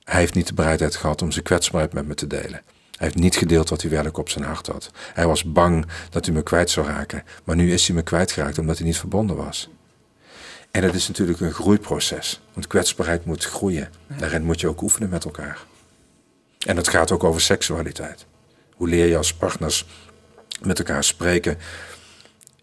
Speaker 3: Hij heeft niet de bereidheid gehad om zijn kwetsbaarheid met me te delen. Hij heeft niet gedeeld wat hij werkelijk op zijn hart had. Hij was bang dat hij me kwijt zou raken. Maar nu is hij me kwijtgeraakt omdat hij niet verbonden was. En het is natuurlijk een groeiproces. Want kwetsbaarheid moet groeien. Daarin moet je ook oefenen met elkaar. En het gaat ook over seksualiteit. Hoe leer je als partners met elkaar spreken?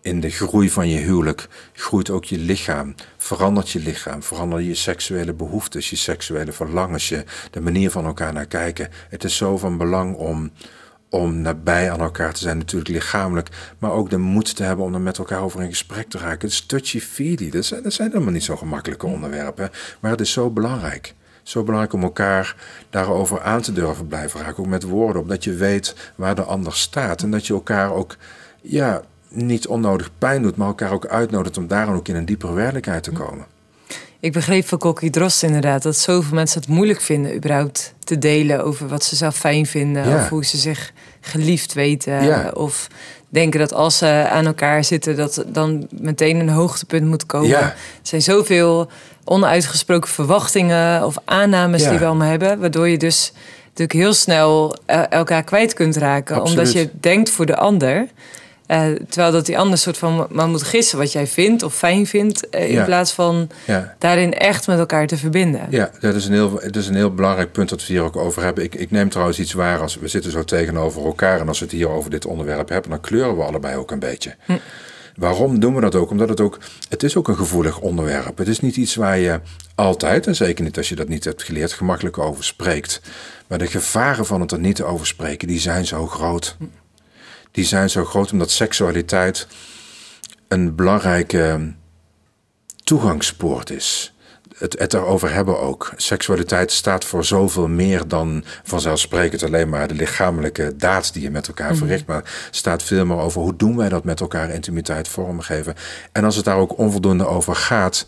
Speaker 3: In de groei van je huwelijk groeit ook je lichaam. Verandert je lichaam. Veranderen je seksuele behoeftes, je seksuele verlangens, je, de manier van elkaar naar kijken. Het is zo van belang om, om nabij aan elkaar te zijn, natuurlijk lichamelijk, maar ook de moed te hebben om er met elkaar over in gesprek te raken. Het is touchy-feely. Dat zijn, dat zijn helemaal niet zo gemakkelijke onderwerpen, maar het is zo belangrijk. Zo belangrijk om elkaar daarover aan te durven blijven raken, ook met woorden, omdat je weet waar de ander staat en dat je elkaar ook, ja, niet onnodig pijn doet, maar elkaar ook uitnodigt om daarom ook in een diepere werkelijkheid te komen.
Speaker 2: Ik begreep van Kokkie Drost inderdaad dat zoveel mensen het moeilijk vinden überhaupt te delen over wat ze zelf fijn vinden
Speaker 3: Ja.
Speaker 2: of hoe ze zich geliefd weten
Speaker 3: Ja.
Speaker 2: of denken dat als ze aan elkaar zitten dat dan meteen een hoogtepunt moet komen.
Speaker 3: Ja.
Speaker 2: Er zijn zoveel onuitgesproken verwachtingen of aannames die we allemaal hebben, waardoor je dus natuurlijk heel snel eh, elkaar kwijt kunt raken
Speaker 3: Absoluut.
Speaker 2: omdat je denkt voor de ander Eh, terwijl dat die ander soort van maar moet gissen wat jij vindt of fijn vindt. eh, in
Speaker 3: Ja.
Speaker 2: plaats van
Speaker 3: Ja.
Speaker 2: daarin echt met elkaar te verbinden.
Speaker 3: Ja, dat is, een heel, dat is een heel belangrijk punt dat we hier ook over hebben. Ik, ik neem trouwens iets waar als we zitten zo tegenover elkaar en als we het hier over dit onderwerp hebben, dan kleuren we allebei ook een beetje. Waarom doen we dat ook? Omdat het ook, het is ook een gevoelig onderwerp. Het is niet iets waar je altijd, en zeker niet als je dat niet hebt geleerd, gemakkelijk over spreekt. Maar de gevaren van het er niet over spreken, die zijn zo groot. Die zijn zo groot omdat seksualiteit een belangrijke toegangspoort is. Het, het erover hebben ook. Seksualiteit staat voor zoveel meer dan vanzelfsprekend alleen maar de lichamelijke daad die je met elkaar verricht. Maar staat veel meer over hoe doen wij dat met elkaar intimiteit vormgeven. En als het daar ook onvoldoende over gaat,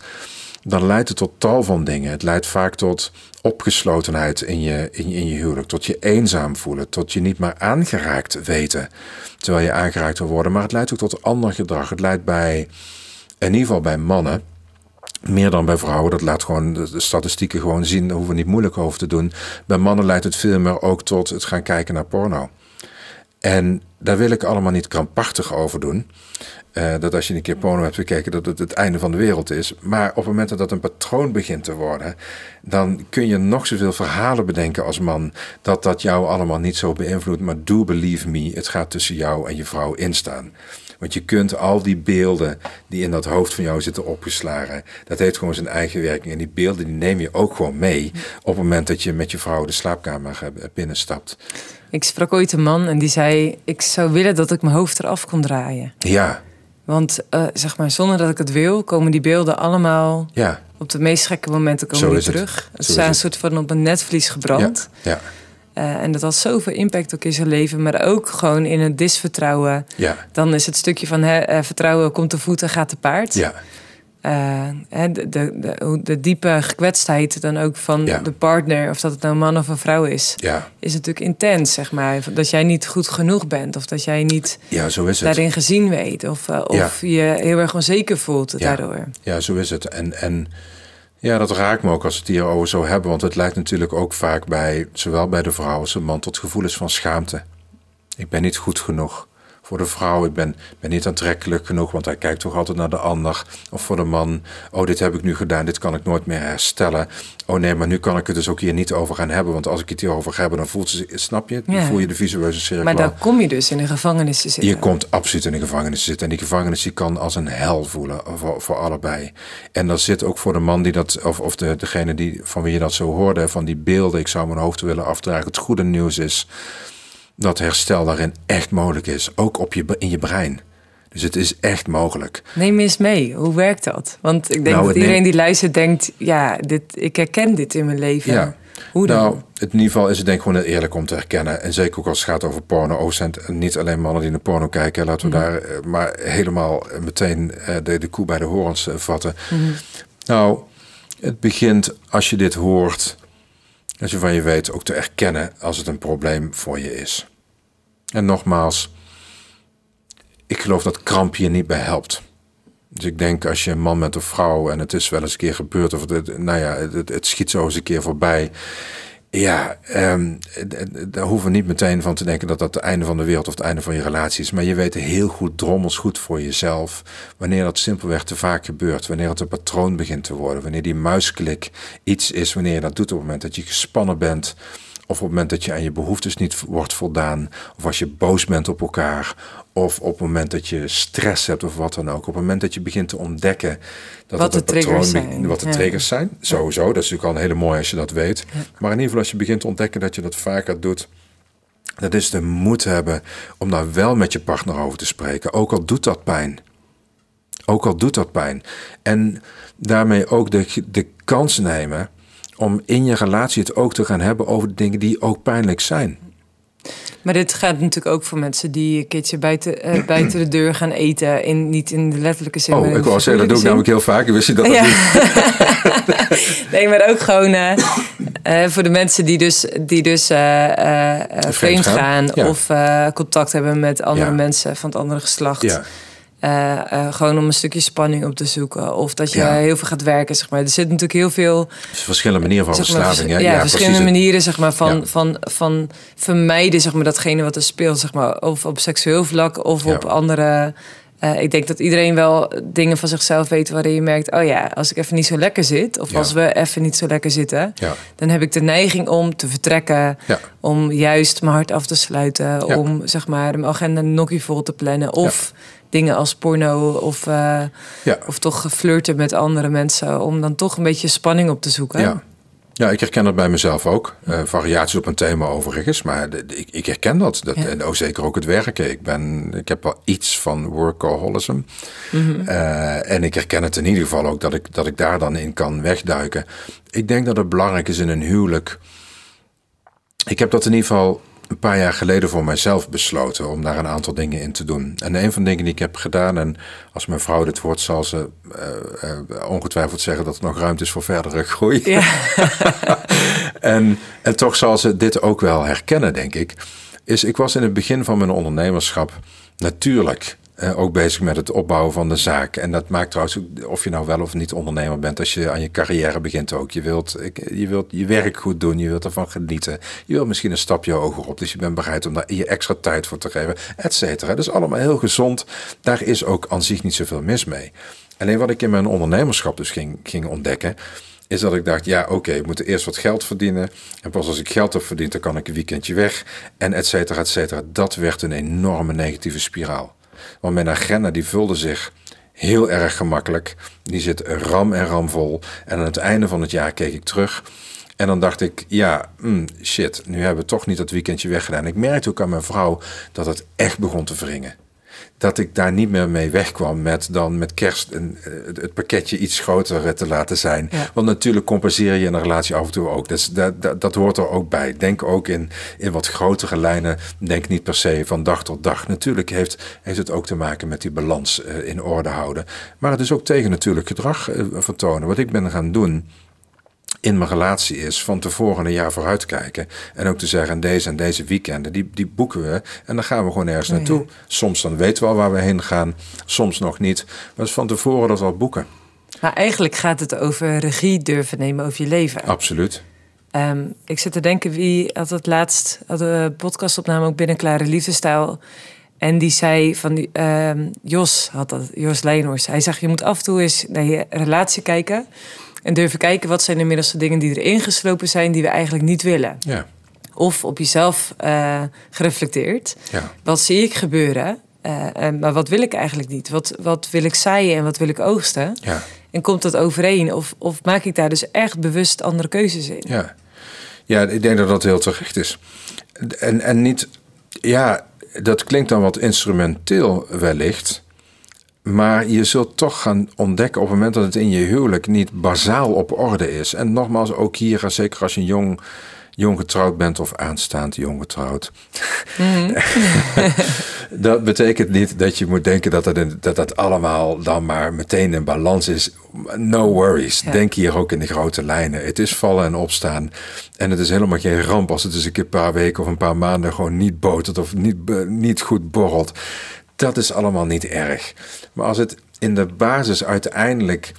Speaker 3: dan leidt het tot tal van dingen. Het leidt vaak tot opgeslotenheid in je, in, in je huwelijk, tot je eenzaam voelen, tot je niet meer aangeraakt weten terwijl je aangeraakt wil worden. Maar het leidt ook tot ander gedrag. Het leidt bij, in ieder geval bij mannen, meer dan bij vrouwen. Dat laat gewoon de de statistieken gewoon zien. Daar hoeven we niet moeilijk over te doen. Bij mannen leidt het veel meer ook tot het gaan kijken naar porno. En daar wil ik allemaal niet krampachtig over doen. Eh, dat als je een keer porno hebt gekeken, dat het het einde van de wereld is. Maar op het moment dat dat een patroon begint te worden, dan kun je nog zoveel verhalen bedenken als man, dat dat jou allemaal niet zo beïnvloedt. Maar do believe me, het gaat tussen jou en je vrouw instaan. Want je kunt al die beelden die in dat hoofd van jou zitten opgeslagen, dat heeft gewoon zijn eigen werking. En die beelden die neem je ook gewoon mee op het moment dat je met je vrouw de slaapkamer binnenstapt.
Speaker 2: Ik sprak ooit een man en die zei: Ik zou willen dat ik mijn hoofd eraf kon draaien.
Speaker 3: Ja,
Speaker 2: Want eh, zeg maar, zonder dat ik het wil, komen die beelden allemaal
Speaker 3: ja,
Speaker 2: op de meest gekke momenten komen
Speaker 3: Zo
Speaker 2: die
Speaker 3: is het.
Speaker 2: terug. Het
Speaker 3: is
Speaker 2: zijn een soort van op een netvlies gebrand.
Speaker 3: ja,
Speaker 2: Eh, en dat had zoveel impact ook in zijn leven, maar ook gewoon in het disvertrouwen.
Speaker 3: ja,
Speaker 2: Dan is het stukje van hè, eh, vertrouwen komt te voet en gaat te paard.
Speaker 3: ja,
Speaker 2: Eh, de, de, de, de diepe gekwetstheid dan ook van
Speaker 3: Ja.
Speaker 2: de partner, of dat het nou een man of een vrouw is,
Speaker 3: ja,
Speaker 2: is natuurlijk intens, zeg maar. Dat jij niet goed genoeg bent, of dat jij niet
Speaker 3: ja, zo is het.
Speaker 2: daarin gezien weet, of, eh, of je heel erg onzeker voelt
Speaker 3: Ja.
Speaker 2: daardoor.
Speaker 3: Ja, zo is het. En, en ja, dat raakt me ook als we het hierover zo hebben. Want het leidt natuurlijk ook vaak bij, zowel bij de vrouw als de man, tot gevoelens van schaamte. Ik ben niet goed genoeg. Voor de vrouw, ik ben, ben niet aantrekkelijk genoeg, want hij kijkt toch altijd naar de ander. Of voor de man, oh, dit heb ik nu gedaan, dit kan ik nooit meer herstellen. Oh nee, maar nu kan ik het dus ook hier niet over gaan hebben. Want als ik het hierover ga hebben, dan voelt ze, snap je? Dan
Speaker 2: Ja.
Speaker 3: voel je de visueuze cirkel.
Speaker 2: Maar dan kom je dus in de gevangenis te zitten.
Speaker 3: Je komt absoluut in de gevangenis te zitten. En die gevangenis die kan als een hel voelen voor, voor allebei. En dat zit ook voor de man die dat, of, of de, degene die, van wie je dat zo hoorde, van die beelden, ik zou mijn hoofd willen afdragen. Het goede nieuws is dat herstel daarin echt mogelijk is. Ook op je, in je brein. Dus het is echt mogelijk.
Speaker 2: Neem eens mee, hoe werkt dat? Want ik denk
Speaker 3: Nou,
Speaker 2: dat iedereen
Speaker 3: neemt-
Speaker 2: die luistert denkt... ja, dit, ik herken dit in mijn leven.
Speaker 3: Ja.
Speaker 2: Hoe dan?
Speaker 3: Nou, in ieder geval is het denk ik gewoon heel eerlijk om te herkennen. En zeker ook als het gaat over porno. Oh, zijn niet alleen mannen die naar porno kijken. Laten we daar eh, maar helemaal meteen eh, de, de koe bij de horens eh, vatten. Nou, het begint als je dit hoort. Je van je weet ook te erkennen als het een probleem voor je is. En nogmaals, ik geloof dat kramp je niet bij helpt. Dus ik denk als je een man bent of vrouw en het is wel eens een keer gebeurd, of het, nou ja, het, het schiet zo eens een keer voorbij. Ja, ehm, daar hoeven we niet meteen van te denken dat dat het einde van de wereld of het einde van je relatie is. Maar je weet heel goed, drommels goed voor jezelf, wanneer dat simpelweg te vaak gebeurt. Wanneer het een patroon begint te worden. Wanneer die muisklik iets is, wanneer je dat doet op het moment dat je gespannen bent. Of op het moment dat je aan je behoeftes niet wordt voldaan. Of als je boos bent op elkaar. Of op het moment dat je stress hebt of wat dan ook. Op het moment dat je begint te ontdekken dat
Speaker 2: Wat
Speaker 3: het
Speaker 2: de
Speaker 3: patroon
Speaker 2: triggers zijn,
Speaker 3: Wat de
Speaker 2: ja.
Speaker 3: triggers zijn. Sowieso. Dat is natuurlijk al een hele mooie als je dat weet. Maar in ieder geval als je begint te ontdekken dat je dat vaker doet. Dat is de moed hebben om daar wel met je partner over te spreken. Ook al doet dat pijn. Ook al doet dat pijn. En daarmee ook de, de kans nemen om in je relatie het ook te gaan hebben over de dingen die ook pijnlijk zijn.
Speaker 2: Maar dit gaat natuurlijk ook voor mensen die een keertje buiten, eh, [clears throat] buiten de deur gaan eten. In, niet in de letterlijke zin.
Speaker 3: Oh, ik wou zeggen, dat doe ik namelijk heel vaak. Ik wist niet dat dat
Speaker 2: Ja.
Speaker 3: niet... [laughs]
Speaker 2: nee, maar ook gewoon eh, eh, voor de mensen die dus, die dus vreemd gaan.
Speaker 3: gaan, ja.
Speaker 2: Of contact hebben met andere
Speaker 3: Ja.
Speaker 2: mensen van het andere geslacht.
Speaker 3: Ja,
Speaker 2: eh, eh, gewoon om een stukje spanning op te zoeken. Of dat je
Speaker 3: Ja.
Speaker 2: heel veel gaat werken, zeg maar. Er zit natuurlijk heel veel...
Speaker 3: Verschillende manieren van
Speaker 2: zeg maar,
Speaker 3: verslaving.
Speaker 2: vers-
Speaker 3: hè?
Speaker 2: ja, verschillende
Speaker 3: precies.
Speaker 2: manieren zeg maar, van,
Speaker 3: Ja.
Speaker 2: van, van vermijden zeg maar, datgene wat er speelt. Zeg maar, of op seksueel vlak of
Speaker 3: Ja.
Speaker 2: op andere... eh, ik denk dat iedereen wel dingen van zichzelf weet waarin je merkt... oh ja, als ik even niet zo lekker zit... of
Speaker 3: Ja.
Speaker 2: als we even niet zo lekker zitten...
Speaker 3: Ja.
Speaker 2: dan heb ik de neiging om te vertrekken...
Speaker 3: Ja.
Speaker 2: om juist mijn hart af te sluiten...
Speaker 3: Ja.
Speaker 2: om zeg maar, mijn agenda nokkie vol te plannen... of dingen als porno of, eh,
Speaker 3: Ja.
Speaker 2: of toch flirten met andere mensen... om dan toch een beetje spanning op te zoeken.
Speaker 3: Ja. ja, ik herken dat bij mezelf ook. Eh, variaties op een thema overigens, maar de- de- ik, ik herken dat. dat
Speaker 2: Ja.
Speaker 3: En ook zeker ook het werken. Ik, ben, ik heb wel iets van workaholism.
Speaker 2: Mhm.
Speaker 3: Eh, en ik herken het in ieder geval ook dat ik, dat ik daar dan in kan wegduiken. Ik denk dat het belangrijk is in een huwelijk. Ik heb dat in ieder geval een paar jaar geleden voor mijzelf besloten om daar een aantal dingen in te doen. En een van de dingen die ik heb gedaan, en als mijn vrouw dit hoort, zal ze eh, eh, ongetwijfeld zeggen dat er nog ruimte is voor verdere groei.
Speaker 2: Ja. [laughs]
Speaker 3: En, en toch zal ze dit ook wel herkennen, denk ik. Is ik was in het begin van mijn ondernemerschap natuurlijk eh, ook bezig met het opbouwen van de zaak. En dat maakt trouwens ook, of je nou wel of niet ondernemer bent, als je aan je carrière begint ook. Je wilt, je wilt je werk goed doen, je wilt ervan genieten. Je wilt misschien een stapje hoger op, dus je bent bereid om daar je extra tijd voor te geven, et cetera. Dat is allemaal heel gezond. Daar is ook aan zich niet zoveel mis mee. Alleen wat ik in mijn ondernemerschap dus ging, ging ontdekken, is dat ik dacht, ja oké, ik moet eerst wat geld verdienen. En pas als ik geld heb verdiend, dan kan ik een weekendje weg. En et cetera, et cetera. Dat werd een enorme negatieve spiraal. Want mijn agenda die vulde zich heel erg gemakkelijk. Die zit ram en ram vol. En aan het einde van het jaar keek ik terug. En dan dacht ik, ja, mm, shit, nu hebben we toch niet dat weekendje weggedaan. Ik merkte ook aan mijn vrouw dat het echt begon te wringen dat ik daar niet meer mee wegkwam met dan met kerst een, eh, het, pakketje iets groter eh, te laten zijn.
Speaker 2: Ja.
Speaker 3: Want natuurlijk compenseer je in een relatie af en toe ook. Dus dat, dat, dat hoort er ook bij. Denk ook in, in wat grotere lijnen. Denk niet per se van dag tot dag. Natuurlijk heeft, heeft het ook te maken met die balans eh, in orde houden. Maar het is ook tegen natuurlijk gedrag vertonen. Wat ik ben gaan doen in mijn relatie is van tevoren een jaar vooruit kijken. En ook te zeggen, deze en deze weekenden, die, die boeken we. En dan gaan we gewoon ergens
Speaker 2: ja.
Speaker 3: naartoe. Soms dan weten we al waar we heen gaan, soms nog niet. Maar dus van tevoren dat al boeken.
Speaker 2: Maar eigenlijk gaat het over regie durven nemen over je leven.
Speaker 3: Absoluut.
Speaker 2: Ehm, ik zit te denken, wie had het laatst, had een podcastopname ook binnen Klare Liefdestijl. En die zei van, die, ehm, Jos had dat, Jos Leenhorst. Hij zegt, je moet af en toe eens naar je relatie kijken. En durven kijken, wat zijn inmiddels de dingen die erin geslopen zijn... die we eigenlijk niet willen.
Speaker 3: Ja,
Speaker 2: Of op jezelf eh, gereflecteerd.
Speaker 3: ja,
Speaker 2: Wat zie ik gebeuren? Eh, en- maar wat wil ik eigenlijk niet? Wat, wat wil ik zaaien en wat wil ik oogsten?
Speaker 3: ja,
Speaker 2: En komt dat overeen? Of, of maak ik daar dus echt bewust andere keuzes in?
Speaker 3: ja. Ja, ik denk dat dat heel terecht is. En, en niet, ja, dat klinkt dan wat instrumenteel wellicht. Maar je zult toch gaan ontdekken op het moment dat het in je huwelijk niet bazaal op orde is. En nogmaals, ook hier, zeker als je jong, jong getrouwd bent of aanstaand jong getrouwd. [laughs] dat betekent niet dat je moet denken dat, het in- dat dat allemaal dan maar meteen in balans is. No worries.
Speaker 2: Ja.
Speaker 3: Denk hier ook in de grote lijnen. Het is vallen en opstaan. En het is helemaal geen ramp als het eens een keer een paar weken of een paar maanden gewoon niet botert of niet, niet goed borrelt. Dat is allemaal niet erg. Maar als het in de basis uiteindelijk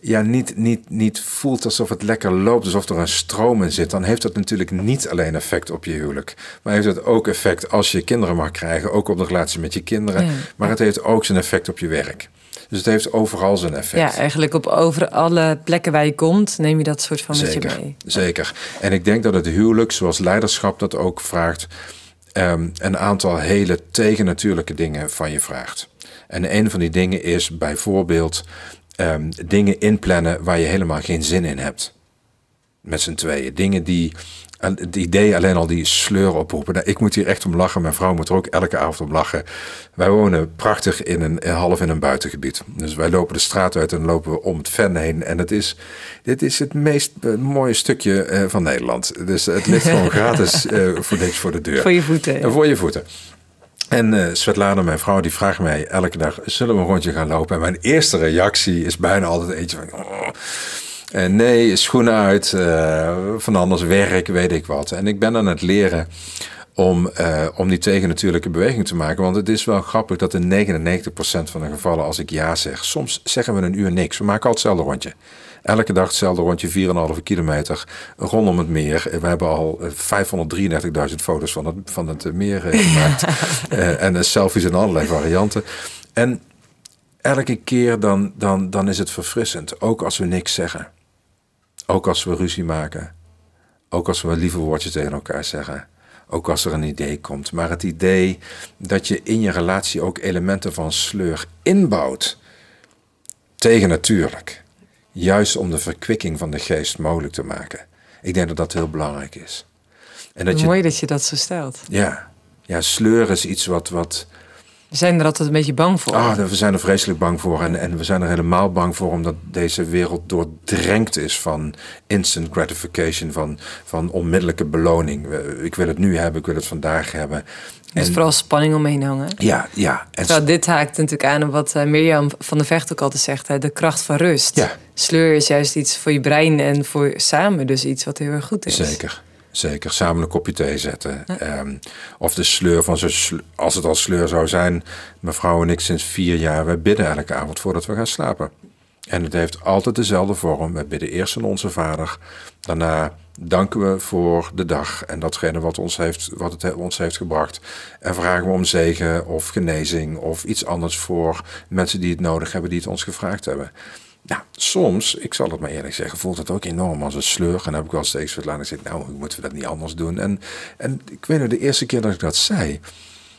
Speaker 3: ja, niet, niet, niet voelt alsof het lekker loopt, alsof er een stroom in zit, dan heeft dat natuurlijk niet alleen effect op je huwelijk. Maar heeft het ook effect als je kinderen mag krijgen, ook op de relatie met je kinderen.
Speaker 2: Ja.
Speaker 3: Maar het heeft ook zijn effect op je werk. Dus het heeft overal zijn effect.
Speaker 2: Ja, eigenlijk op over alle plekken waar je komt, neem je dat soort van met je mee.
Speaker 3: zeker. En ik denk dat het huwelijk, zoals leiderschap dat ook vraagt, ehm, een aantal hele tegennatuurlijke dingen van je vraagt. En een van die dingen is bijvoorbeeld ehm, dingen inplannen waar je helemaal geen zin in hebt. Met z'n tweeën. Dingen die, het idee alleen al die sleur oproepen. Nou, ik moet hier echt om lachen. Mijn vrouw moet er ook elke avond om lachen. Wij wonen prachtig in een, eh, half in een buitengebied. Dus wij lopen de straat uit en lopen we om het ven heen. En het is, dit is het meest eh, mooie stukje eh, van Nederland. Dus het ligt gewoon [laughs] gratis voor niks voor de deur.
Speaker 2: Voor je voeten.
Speaker 3: En voor je voeten. En eh Svetlana, mijn vrouw, die vraagt mij elke dag: zullen we een rondje gaan lopen? En mijn eerste reactie is bijna altijd eentje van. "Oh." Eh, nee, schoenen uit, eh, van anders werk, weet ik wat. En ik ben aan het leren om, uh, om die tegennatuurlijke beweging te maken. Want het is wel grappig dat in 99% van de gevallen, als ik ja zeg, soms zeggen we een uur niks. We maken altijd hetzelfde rondje. Elke dag hetzelfde rondje, 4,5 kilometer rondom het meer. We hebben al 533.000 foto's van het, van het meer [laughs] gemaakt. en selfies in allerlei varianten. En elke keer dan, dan, dan is het verfrissend. Ook als we niks zeggen. Ook als we ruzie maken. Ook als we lieve woordjes tegen elkaar zeggen. Ook als er een idee komt. Maar het idee dat je in je relatie ook elementen van sleur inbouwt. Tegen natuurlijk. Juist om de verkwikking van de geest mogelijk te maken. Ik denk dat dat heel belangrijk is.
Speaker 2: En dat Mooi dat je dat zo stelt.
Speaker 3: Ja, ja sleur is iets wat, wat,
Speaker 2: we zijn er altijd een beetje bang voor.
Speaker 3: Ah, we zijn er vreselijk bang voor. En, en we zijn er helemaal bang voor omdat deze wereld doordrenkt is van instant gratification, van, van onmiddellijke beloning. Ik wil het nu hebben, ik wil het vandaag hebben.
Speaker 2: Er is vooral spanning omheen hangen.
Speaker 3: Ja, ja.
Speaker 2: En Terwijl dit haakt natuurlijk aan op wat uh, Mirjam van der Vecht ook altijd zegt: hè, de kracht van rust. Ja. Sleur is juist iets voor je brein en voor samen, dus iets wat heel erg goed is.
Speaker 3: Zeker. Zeker, samen een kopje thee zetten. Ehm, of de sleur van zo, als het al sleur zou zijn, mevrouw en ik sinds vier jaar, wij bidden elke avond voordat we gaan slapen. En het heeft altijd dezelfde vorm. We bidden eerst aan onze vader. Daarna danken we voor de dag en datgene wat, ons heeft, wat het ons heeft gebracht. En vragen we om zegen of genezing of iets anders voor mensen die het nodig hebben, die het ons gevraagd hebben. Nou, soms, ik zal het maar eerlijk zeggen, voelt het ook enorm als een sleur. En dan heb ik wel steeds wat laten zeggen, nou, moeten we dat niet anders doen? En, en ik weet nog, de eerste keer dat ik dat zei,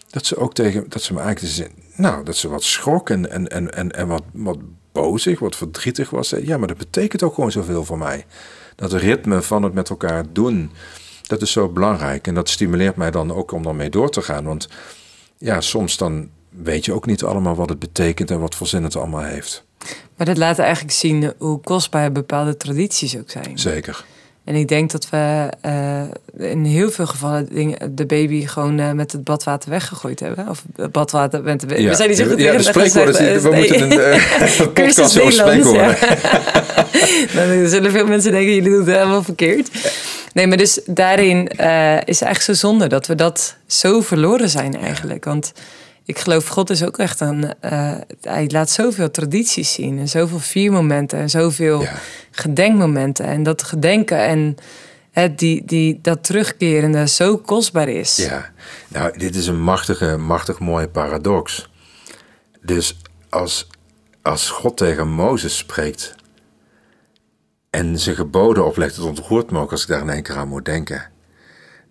Speaker 3: dat ze ook tegen, dat ze me eigenlijk zei, nou, dat ze wat schrok en, en, en, en, en wat, wat bozig, wat verdrietig was. Ja, maar dat betekent ook gewoon zoveel voor mij. Dat ritme van het met elkaar doen, dat is zo belangrijk. En dat stimuleert mij dan ook om daarmee door te gaan. Want ja, soms dan weet je ook niet allemaal wat het betekent en wat voor zin het allemaal heeft.
Speaker 2: Maar dat laat eigenlijk zien hoe kostbaar bepaalde tradities ook zijn.
Speaker 3: Zeker.
Speaker 2: En ik denk dat we uh, in heel veel gevallen de baby gewoon uh, met het badwater weggegooid hebben. Of badwater met
Speaker 3: Ja.
Speaker 2: We zijn niet zo goed
Speaker 3: ja, spreekwoorden. We moeten een, [laughs] [laughs] uh, podcast over spreekwoorden.
Speaker 2: Ja. [laughs] Dan zullen veel mensen denken, jullie doen het helemaal verkeerd. Nee, maar dus daarin is eigenlijk zo zonde dat we dat zo verloren zijn eigenlijk. Want ik geloof, God is ook echt een. Uh, hij laat zoveel tradities zien. En zoveel viermomenten. En zoveel ja. gedenkmomenten. En dat gedenken en die, die, dat terugkerende zo kostbaar is.
Speaker 3: Ja, nou, dit is een machtige, machtig mooie paradox. Dus als, als God tegen Mozes spreekt. en zijn geboden oplegt, het ontroert me ook als ik daar in één keer aan moet denken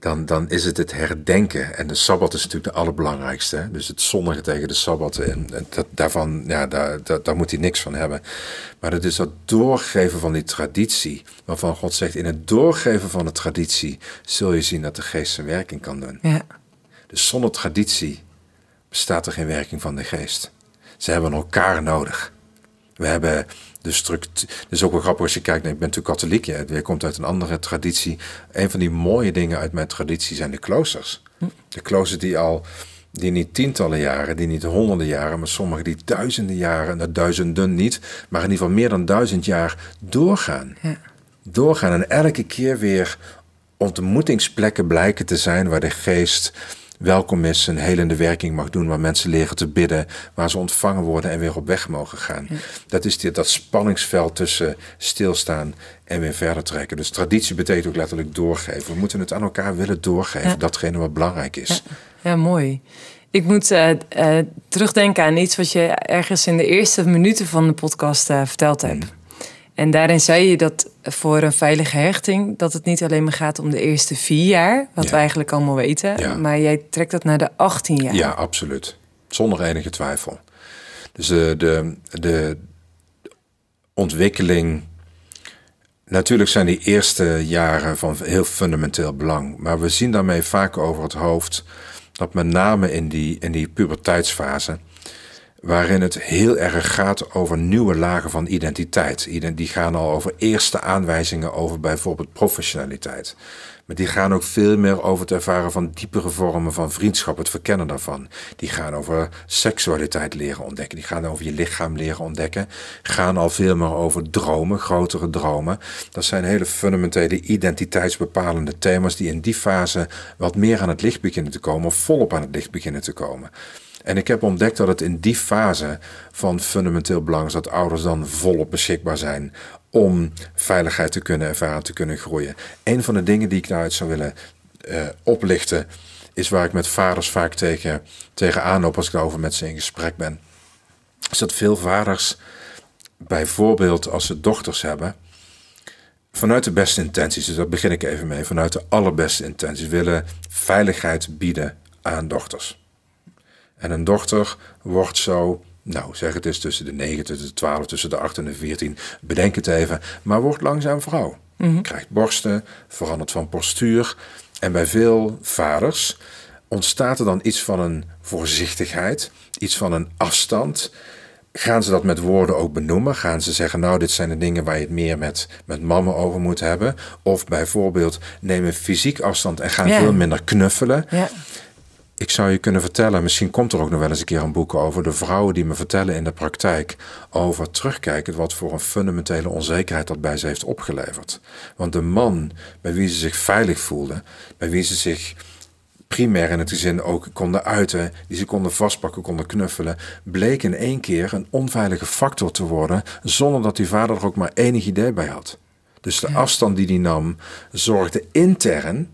Speaker 3: dan, dan is het het herdenken. En de Sabbat is natuurlijk de allerbelangrijkste. Dus het zondigen tegen de Sabbat. En, dat, daarvan, ja, daar, daar, moet hij niks van hebben. Maar het is dat doorgeven van die traditie. Waarvan God zegt, in het doorgeven van de traditie... zul je zien dat de geest zijn werking kan doen. Ja. Dus zonder traditie bestaat er geen werking van de geest. Ze hebben elkaar nodig. We hebben de structuur. Het is ook wel grappig als je kijkt. Ik ben natuurlijk katholiek. Je komt uit een andere traditie. Een van die mooie dingen uit mijn traditie zijn de kloosters. Hm. De kloosters die al. Die niet tientallen jaren, die niet honderden jaren, maar sommige die duizenden jaren, dat duizenden niet, maar in ieder geval meer dan duizend jaar doorgaan. Ja. Doorgaan en elke keer weer ontmoetingsplekken blijken te zijn waar de geest welkom is, een helende werking mag doen, waar mensen leren te bidden, waar ze ontvangen worden en weer op weg mogen gaan. Dat is die, dat spanningsveld tussen stilstaan en weer verder trekken. Dus traditie betekent ook letterlijk doorgeven. We moeten het aan elkaar willen doorgeven, datgene wat belangrijk is.
Speaker 2: Ja, mooi. Ik moet uh, uh, terugdenken aan iets wat je ergens in de eerste minuten van de podcast uh, verteld hebt. Mm. En daarin zei je dat voor een veilige hechting, dat het niet alleen maar gaat om de eerste vier jaar, wat we eigenlijk allemaal weten, maar jij trekt dat naar de 18 jaar.
Speaker 3: Ja, absoluut. Zonder enige twijfel. Dus de, de, de ontwikkeling. Natuurlijk zijn die eerste jaren van heel fundamenteel belang, maar we zien daarmee vaak over het hoofd dat met name in die, in die puberteitsfase waarin het heel erg gaat over nieuwe lagen van identiteit. Die gaan al over eerste aanwijzingen over bijvoorbeeld professionaliteit. Maar die gaan ook veel meer over het ervaren van diepere vormen van vriendschap, het verkennen daarvan. Die gaan over seksualiteit leren ontdekken. Die gaan over je lichaam leren ontdekken. Gaan al veel meer over dromen, grotere dromen. Dat zijn hele fundamentele identiteitsbepalende thema's die in die fase wat meer aan het licht beginnen te komen of volop aan het licht beginnen te komen. En ik heb ontdekt dat het in die fase van fundamenteel belang is dat ouders dan volop beschikbaar zijn om veiligheid te kunnen ervaren, te kunnen groeien. Een van de dingen die ik daaruit zou willen uh, oplichten, is waar ik met vaders vaak tegen, tegen aanloop als ik daarover met ze in gesprek ben. Is dat veel vaders, bijvoorbeeld als ze dochters hebben, vanuit de beste intenties, dus daar begin ik even mee, vanuit de allerbeste intenties, willen veiligheid bieden aan dochters. En een dochter wordt zo, nou zeg het eens tussen de 9, tussen de 12, tussen de 8 en de 14, bedenk het even, maar wordt langzaam vrouw. Mhm. Krijgt borsten, verandert van postuur. En bij veel vaders ontstaat er dan iets van een voorzichtigheid, iets van een afstand. Gaan ze dat met woorden ook benoemen? Gaan ze zeggen, nou, dit zijn de dingen waar je het meer met, met mama over moet hebben? Of bijvoorbeeld nemen fysiek afstand en gaan veel minder knuffelen. Ja ik zou je kunnen vertellen, misschien komt er ook nog wel eens een keer een boek over de vrouwen die me vertellen in de praktijk over terugkijken wat voor een fundamentele onzekerheid dat bij ze heeft opgeleverd. Want de man bij wie ze zich veilig voelden, bij wie ze zich primair in het gezin ook konden uiten, die ze konden vastpakken, konden knuffelen, bleek in één keer een onveilige factor te worden, zonder dat die vader er ook maar enig idee bij had. Dus de afstand die hij nam zorgde intern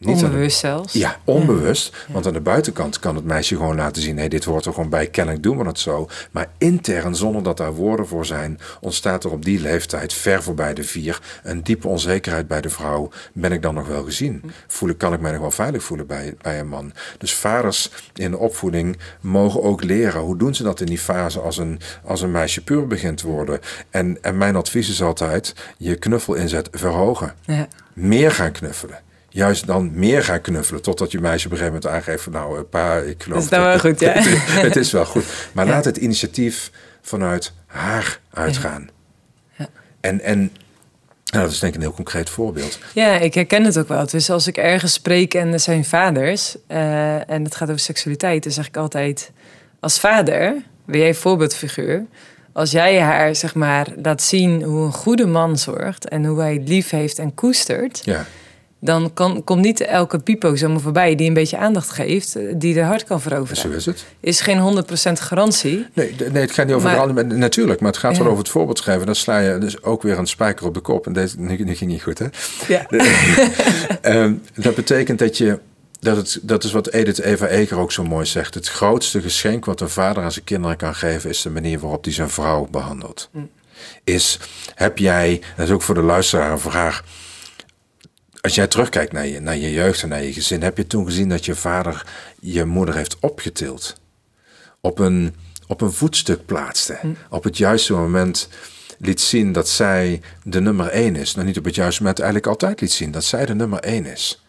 Speaker 2: niet onbewust zelfs.
Speaker 3: Ja, onbewust. Want aan de buitenkant kan het meisje gewoon laten zien: hé, dit hoort er gewoon bij, kennelijk doen we het zo. Maar intern, zonder dat daar woorden voor zijn, ontstaat er op die leeftijd, ver voorbij de vier, een diepe onzekerheid bij de vrouw. Ben ik dan nog wel gezien? Voel ik, kan ik mij nog wel veilig voelen bij, bij een man? Dus vaders in de opvoeding mogen ook leren hoe doen ze dat in die fase als een, als een meisje puur begint te worden. En, en mijn advies is altijd: je knuffel inzet verhogen. Ja. Meer gaan knuffelen juist dan meer gaan knuffelen. Totdat je meisje op een gegeven moment aangeeft van nou, pa, ik geloof...
Speaker 2: Dat is wel goed, ja. [laughs]
Speaker 3: Het, is wel goed. Maar laat het initiatief vanuit haar uitgaan. Ja. En, en nou, dat is denk ik een heel concreet voorbeeld.
Speaker 2: Ja, ik herken het ook wel. Dus als ik ergens spreek en er zijn vaders... Uh, en het gaat over seksualiteit, dan zeg ik altijd... Als vader, ben jij een voorbeeldfiguur... Als jij haar, zeg maar, laat zien hoe een goede man zorgt... en hoe hij lief heeft en koestert... Ja dan kan, komt niet elke pipo zomaar voorbij die een beetje aandacht geeft, eh, die de hart kan veroveren.
Speaker 3: Zo is het.
Speaker 2: Is geen 100% garantie.
Speaker 3: Nee, nee, het gaat niet over maar, de Natuurlijk, maar het gaat wel over het voorbeeld schrijven. Dan sla je dus ook weer een spijker op de kop. En deze nu, ging niet goed, hè? Ja. [laughs] Ehm, dat betekent dat je. Dat, het, dat is wat Edith Eva Eger ook zo mooi zegt. Het grootste geschenk wat een vader aan zijn kinderen kan geven, is de manier waarop hij zijn vrouw behandelt. Hm. Is, heb jij, dat is ook voor de luisteraar een vraag als jij terugkijkt naar je, naar je jeugd en naar je gezin, heb je toen gezien dat je vader je moeder heeft opgetild? Op een, op een voetstuk plaatste. Hm. Op het juiste moment liet zien dat zij de nummer één is. Nou, niet op het juiste moment, eigenlijk altijd liet zien dat zij de nummer één is.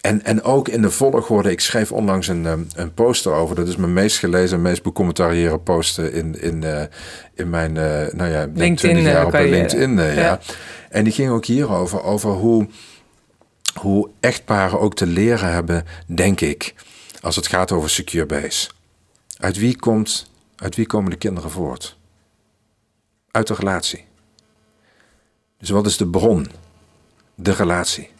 Speaker 3: En, en ook in de volgorde, ik schreef onlangs een, ehm, een poster over. Dat is mijn meest gelezen, meest becommentarieerde poster in, in, uh, in mijn, uh, nou ja,
Speaker 2: LinkedIn, 20 jaar op
Speaker 3: LinkedIn. ja. ja. En die ging ook hierover, over hoe hoe echtparen ook te leren hebben, denk ik, als het gaat over secure base. Uit wie, komt, uit wie komen de kinderen voort? Uit de relatie. Dus wat is de bron? De relatie.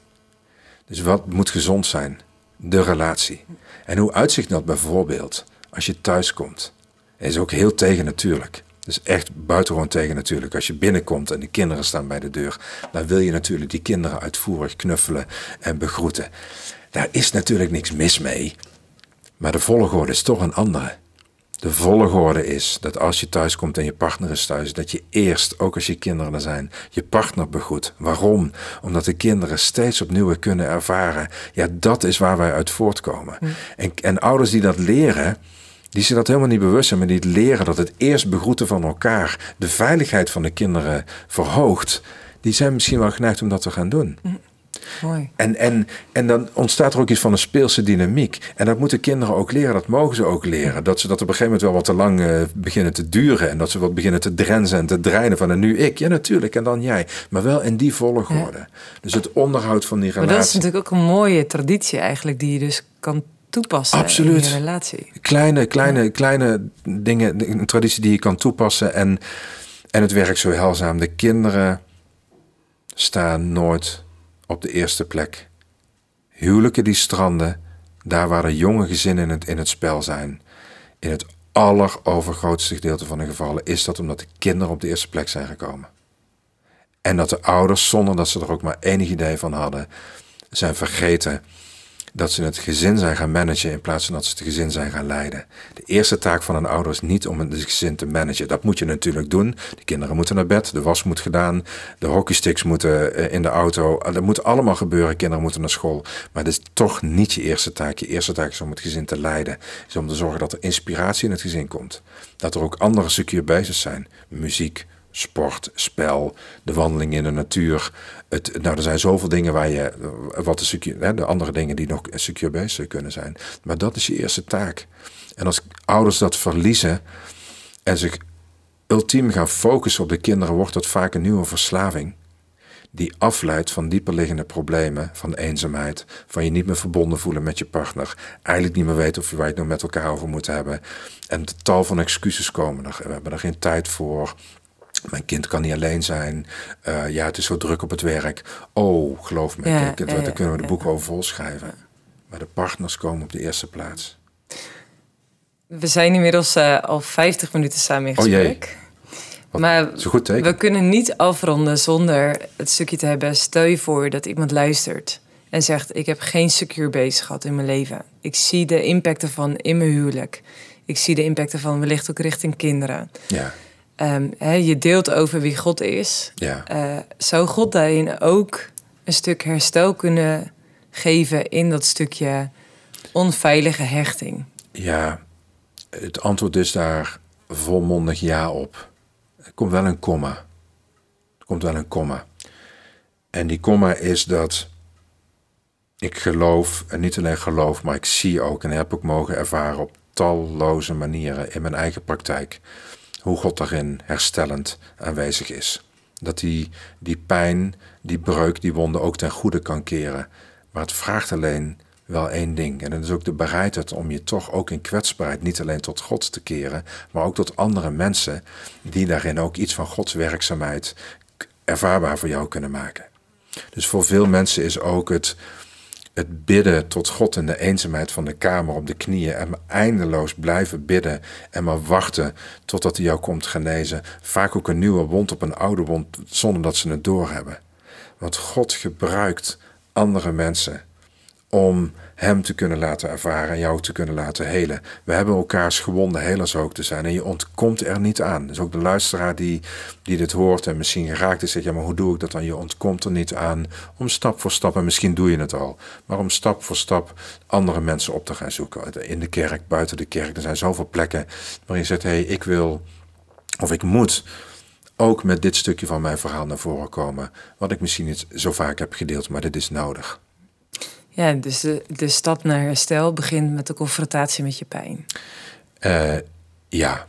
Speaker 3: Dus wat moet gezond zijn? De relatie. En hoe uitzicht dat bijvoorbeeld als je thuis komt? is ook heel tegen natuurlijk. Dus echt buitengewoon tegen natuurlijk. Als je binnenkomt en de kinderen staan bij de deur, dan wil je natuurlijk die kinderen uitvoerig knuffelen en begroeten. Daar is natuurlijk niks mis mee. Maar de volgorde is toch een andere. De volgorde is dat als je thuis komt en je partner is thuis, dat je eerst, ook als je kinderen er zijn, je partner begroet. Waarom? Omdat de kinderen steeds opnieuw kunnen ervaren. Ja, dat is waar wij uit voortkomen. Hm. En, en ouders die dat leren, die zich dat helemaal niet bewust zijn, maar die leren dat het eerst begroeten van elkaar de veiligheid van de kinderen verhoogt, die zijn misschien wel geneigd om dat te gaan doen.
Speaker 2: Mooi.
Speaker 3: En, en, en dan ontstaat er ook iets van een speelse dynamiek. En dat moeten kinderen ook leren, dat mogen ze ook leren. Dat ze dat op een gegeven moment wel wat te lang uh, beginnen te duren. En dat ze wat beginnen te drenzen en te dreinen van en nu ik. Ja, natuurlijk, en dan jij. Maar wel in die volgorde. Ja. Dus het onderhoud van die relatie.
Speaker 2: Maar dat is natuurlijk ook een mooie traditie eigenlijk, die je dus kan toepassen
Speaker 3: Absoluut.
Speaker 2: in je relatie.
Speaker 3: Kleine, kleine, ja. kleine dingen, een traditie die je kan toepassen. En, en het werkt zo heilzaam. De kinderen staan nooit op de eerste plek. Huwelijken die stranden, daar waar de jonge gezinnen in het, in het spel zijn. In het allerovergrootste gedeelte van de gevallen is dat omdat de kinderen op de eerste plek zijn gekomen. En dat de ouders, zonder dat ze er ook maar enig idee van hadden, zijn vergeten dat ze het gezin zijn gaan managen in plaats van dat ze het gezin zijn gaan leiden. De eerste taak van een ouder is niet om het gezin te managen. Dat moet je natuurlijk doen. De kinderen moeten naar bed, de was moet gedaan, de hockeysticks moeten eh, in de auto. Dat moet allemaal gebeuren. Kinderen moeten naar school. Maar het is toch niet je eerste taak. Je eerste taak is om het gezin te leiden. Is om te zorgen dat er inspiratie in het gezin komt. Dat er ook andere secure bezig zijn. Muziek, sport, spel, de wandeling in de natuur. Het, nou, er zijn zoveel dingen waar je, wat de, de andere dingen die nog secure bezig kunnen zijn. Maar dat is je eerste taak. En als ouders dat verliezen en zich ultiem gaan focussen op de kinderen, wordt dat vaak een nieuwe verslaving. Die afleidt van dieperliggende problemen, van eenzaamheid, van je niet meer verbonden voelen met je partner, eigenlijk niet meer weten of je waar je het nou met elkaar over moet hebben. En tal van excuses komen er. We hebben er geen tijd voor. Mijn kind kan niet alleen zijn. Uh, ja, het is zo druk op het werk. Oh, geloof me, ja, kijk, daar kunnen we de boeken over volschrijven. Maar de partners komen op de eerste plaats.
Speaker 2: We zijn inmiddels uh, al 50 minuten samen in gesprek.
Speaker 3: Oh
Speaker 2: maar
Speaker 3: goed teken.
Speaker 2: we kunnen niet afronden zonder het stukje te hebben. Stel je voor dat iemand luistert en zegt: Ik heb geen secure bezig gehad in mijn leven. Ik zie de impacten van in mijn huwelijk. Ik zie de impacten van wellicht ook richting kinderen.
Speaker 3: Ja.
Speaker 2: Um, he, je deelt over wie God is.
Speaker 3: Ja.
Speaker 2: Uh, zou God daarin ook een stuk herstel kunnen geven in dat stukje onveilige hechting?
Speaker 3: Ja, het antwoord is daar volmondig ja op. Er komt wel een komma. Er komt wel een komma. En die komma is dat ik geloof, en niet alleen geloof, maar ik zie ook en heb ook mogen ervaren op talloze manieren in mijn eigen praktijk hoe God daarin herstellend aanwezig is. Dat die, die pijn, die breuk, die wonde ook ten goede kan keren. Maar het vraagt alleen wel één ding. En dat is ook de bereidheid om je toch ook in kwetsbaarheid niet alleen tot God te keren, maar ook tot andere mensen die daarin ook iets van Gods werkzaamheid ervaarbaar voor jou kunnen maken. Dus voor veel mensen is ook het het bidden tot God in de eenzaamheid van de kamer op de knieën en eindeloos blijven bidden en maar wachten totdat hij jou komt genezen. Vaak ook een nieuwe wond op een oude wond zonder dat ze het doorhebben. Want God gebruikt andere mensen om hem te kunnen laten ervaren en jou te kunnen laten helen. We hebben elkaars gewonde helers ook te zijn en je ontkomt er niet aan. Dus ook de luisteraar die, die dit hoort en misschien geraakt is, zegt, ja maar hoe doe ik dat dan? Je ontkomt er niet aan om stap voor stap, en misschien doe je het al, maar om stap voor stap andere mensen op te gaan zoeken. In de kerk, buiten de kerk, er zijn zoveel plekken waarin je zegt, hé hey, ik wil of ik moet ook met dit stukje van mijn verhaal naar voren komen, wat ik misschien niet zo vaak heb gedeeld, maar dit is nodig.
Speaker 2: Ja, dus de, de stap naar herstel begint met de confrontatie met je pijn.
Speaker 3: Uh, ja,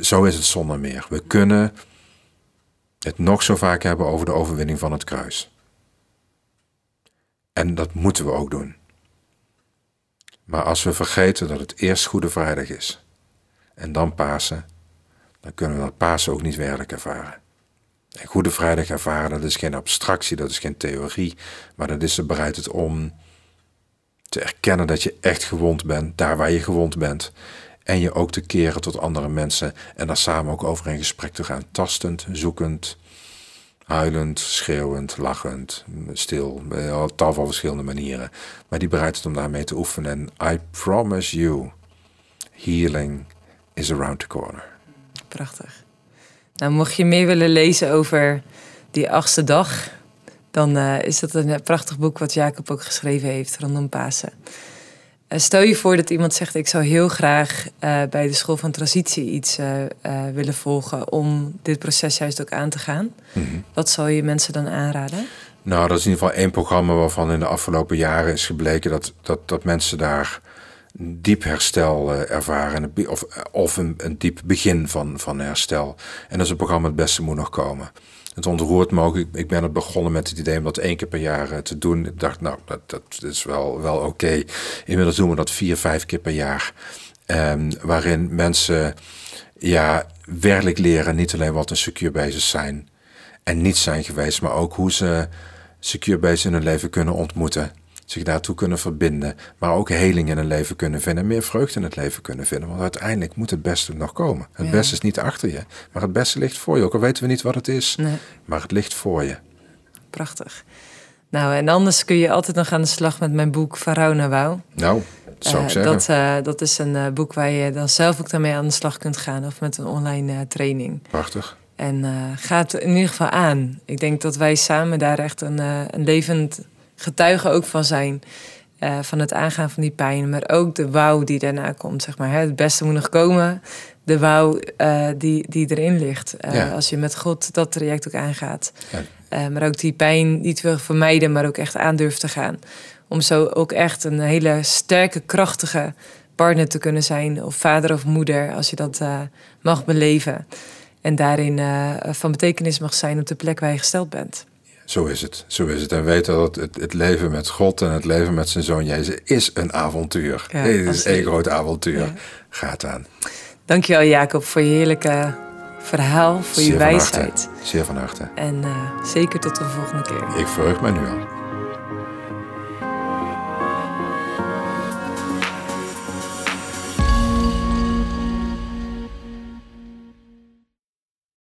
Speaker 3: zo is het zonder meer. We kunnen het nog zo vaak hebben over de overwinning van het kruis. En dat moeten we ook doen. Maar als we vergeten dat het eerst Goede Vrijdag is en dan Pasen, dan kunnen we dat Pasen ook niet werkelijk ervaren. En Goede Vrijdag ervaren, dat is geen abstractie, dat is geen theorie, maar dat is de bereidheid om te erkennen dat je echt gewond bent, daar waar je gewond bent. En je ook te keren tot andere mensen en daar samen ook over in gesprek te gaan. Tastend, zoekend, huilend, schreeuwend, lachend, stil. Op tal van verschillende manieren. Maar die bereidheid om daarmee te oefenen. En I promise you, healing is around the corner.
Speaker 2: Prachtig. Nou, mocht je meer willen lezen over die achtste dag, dan uh, is dat een prachtig boek wat Jacob ook geschreven heeft rondom Pasen. stel je voor dat iemand zegt: Ik zou heel graag bij de school van transitie iets willen volgen om dit proces juist ook aan te gaan. Mhm. Wat zou je mensen dan aanraden?
Speaker 3: Nou, dat is in ieder geval één programma waarvan in de afgelopen jaren is gebleken dat, dat, dat mensen daar diep herstel uh, ervaren. Of, of een, een, diep begin van, van herstel. En dat is een programma Het Beste Moet Nog Komen. Het ontroert me ook. Ik, ben het begonnen met het idee om dat één keer per jaar uh, te doen. Ik dacht, nou, dat, dat is wel, wel oké. Inmiddels doen we dat vier, vijf keer per jaar. Um, waarin mensen ja, werkelijk leren niet alleen wat een secure basis zijn en niet zijn geweest, maar ook hoe ze secure basis in hun leven kunnen ontmoeten zich daartoe kunnen verbinden, maar ook heling in hun leven kunnen vinden en meer vreugde in het leven kunnen vinden. Want uiteindelijk moet het beste nog komen. Het beste is niet achter je, maar het beste ligt voor je. Ook al weten we niet wat het is, nee. maar het ligt voor je.
Speaker 2: Prachtig. Nou, en anders kun je altijd nog aan de slag met mijn boek Farao Nawau.
Speaker 3: Nou, dat zou ik
Speaker 2: uh,
Speaker 3: zeggen.
Speaker 2: Dat, uh, dat is een uh, boek waar je dan zelf ook daarmee aan de slag kunt gaan. Of met een online training.
Speaker 3: Prachtig.
Speaker 2: En gaat in ieder geval aan. Ik denk dat wij samen daar echt een, een levend getuigen ook van zijn. Uh, van het aangaan van die pijn, maar ook de wauw die daarna komt. Zeg maar, hè. Het beste moet nog komen. De wauw uh, die, die erin ligt. Uh, ja. Als je met God dat traject ook aangaat. Ja. maar ook die pijn niet wil vermijden, maar ook echt aan durft te gaan. Om zo ook echt een hele sterke, krachtige partner te kunnen zijn. Of vader of moeder, als je dat mag beleven. En daarin van betekenis mag zijn op de plek waar je gesteld bent.
Speaker 3: Zo is het, zo is het. En weten dat het, het, leven met God en het leven met zijn zoon Jezus is een avontuur. Ja, het is één groot avontuur. Ja. Gaat aan.
Speaker 2: Dankjewel Jacob voor je heerlijke verhaal, voor
Speaker 3: Zeer
Speaker 2: je wijsheid.
Speaker 3: Van Zeer van harte.
Speaker 2: En uh, zeker tot de volgende keer.
Speaker 3: Ik verheug mij nu al.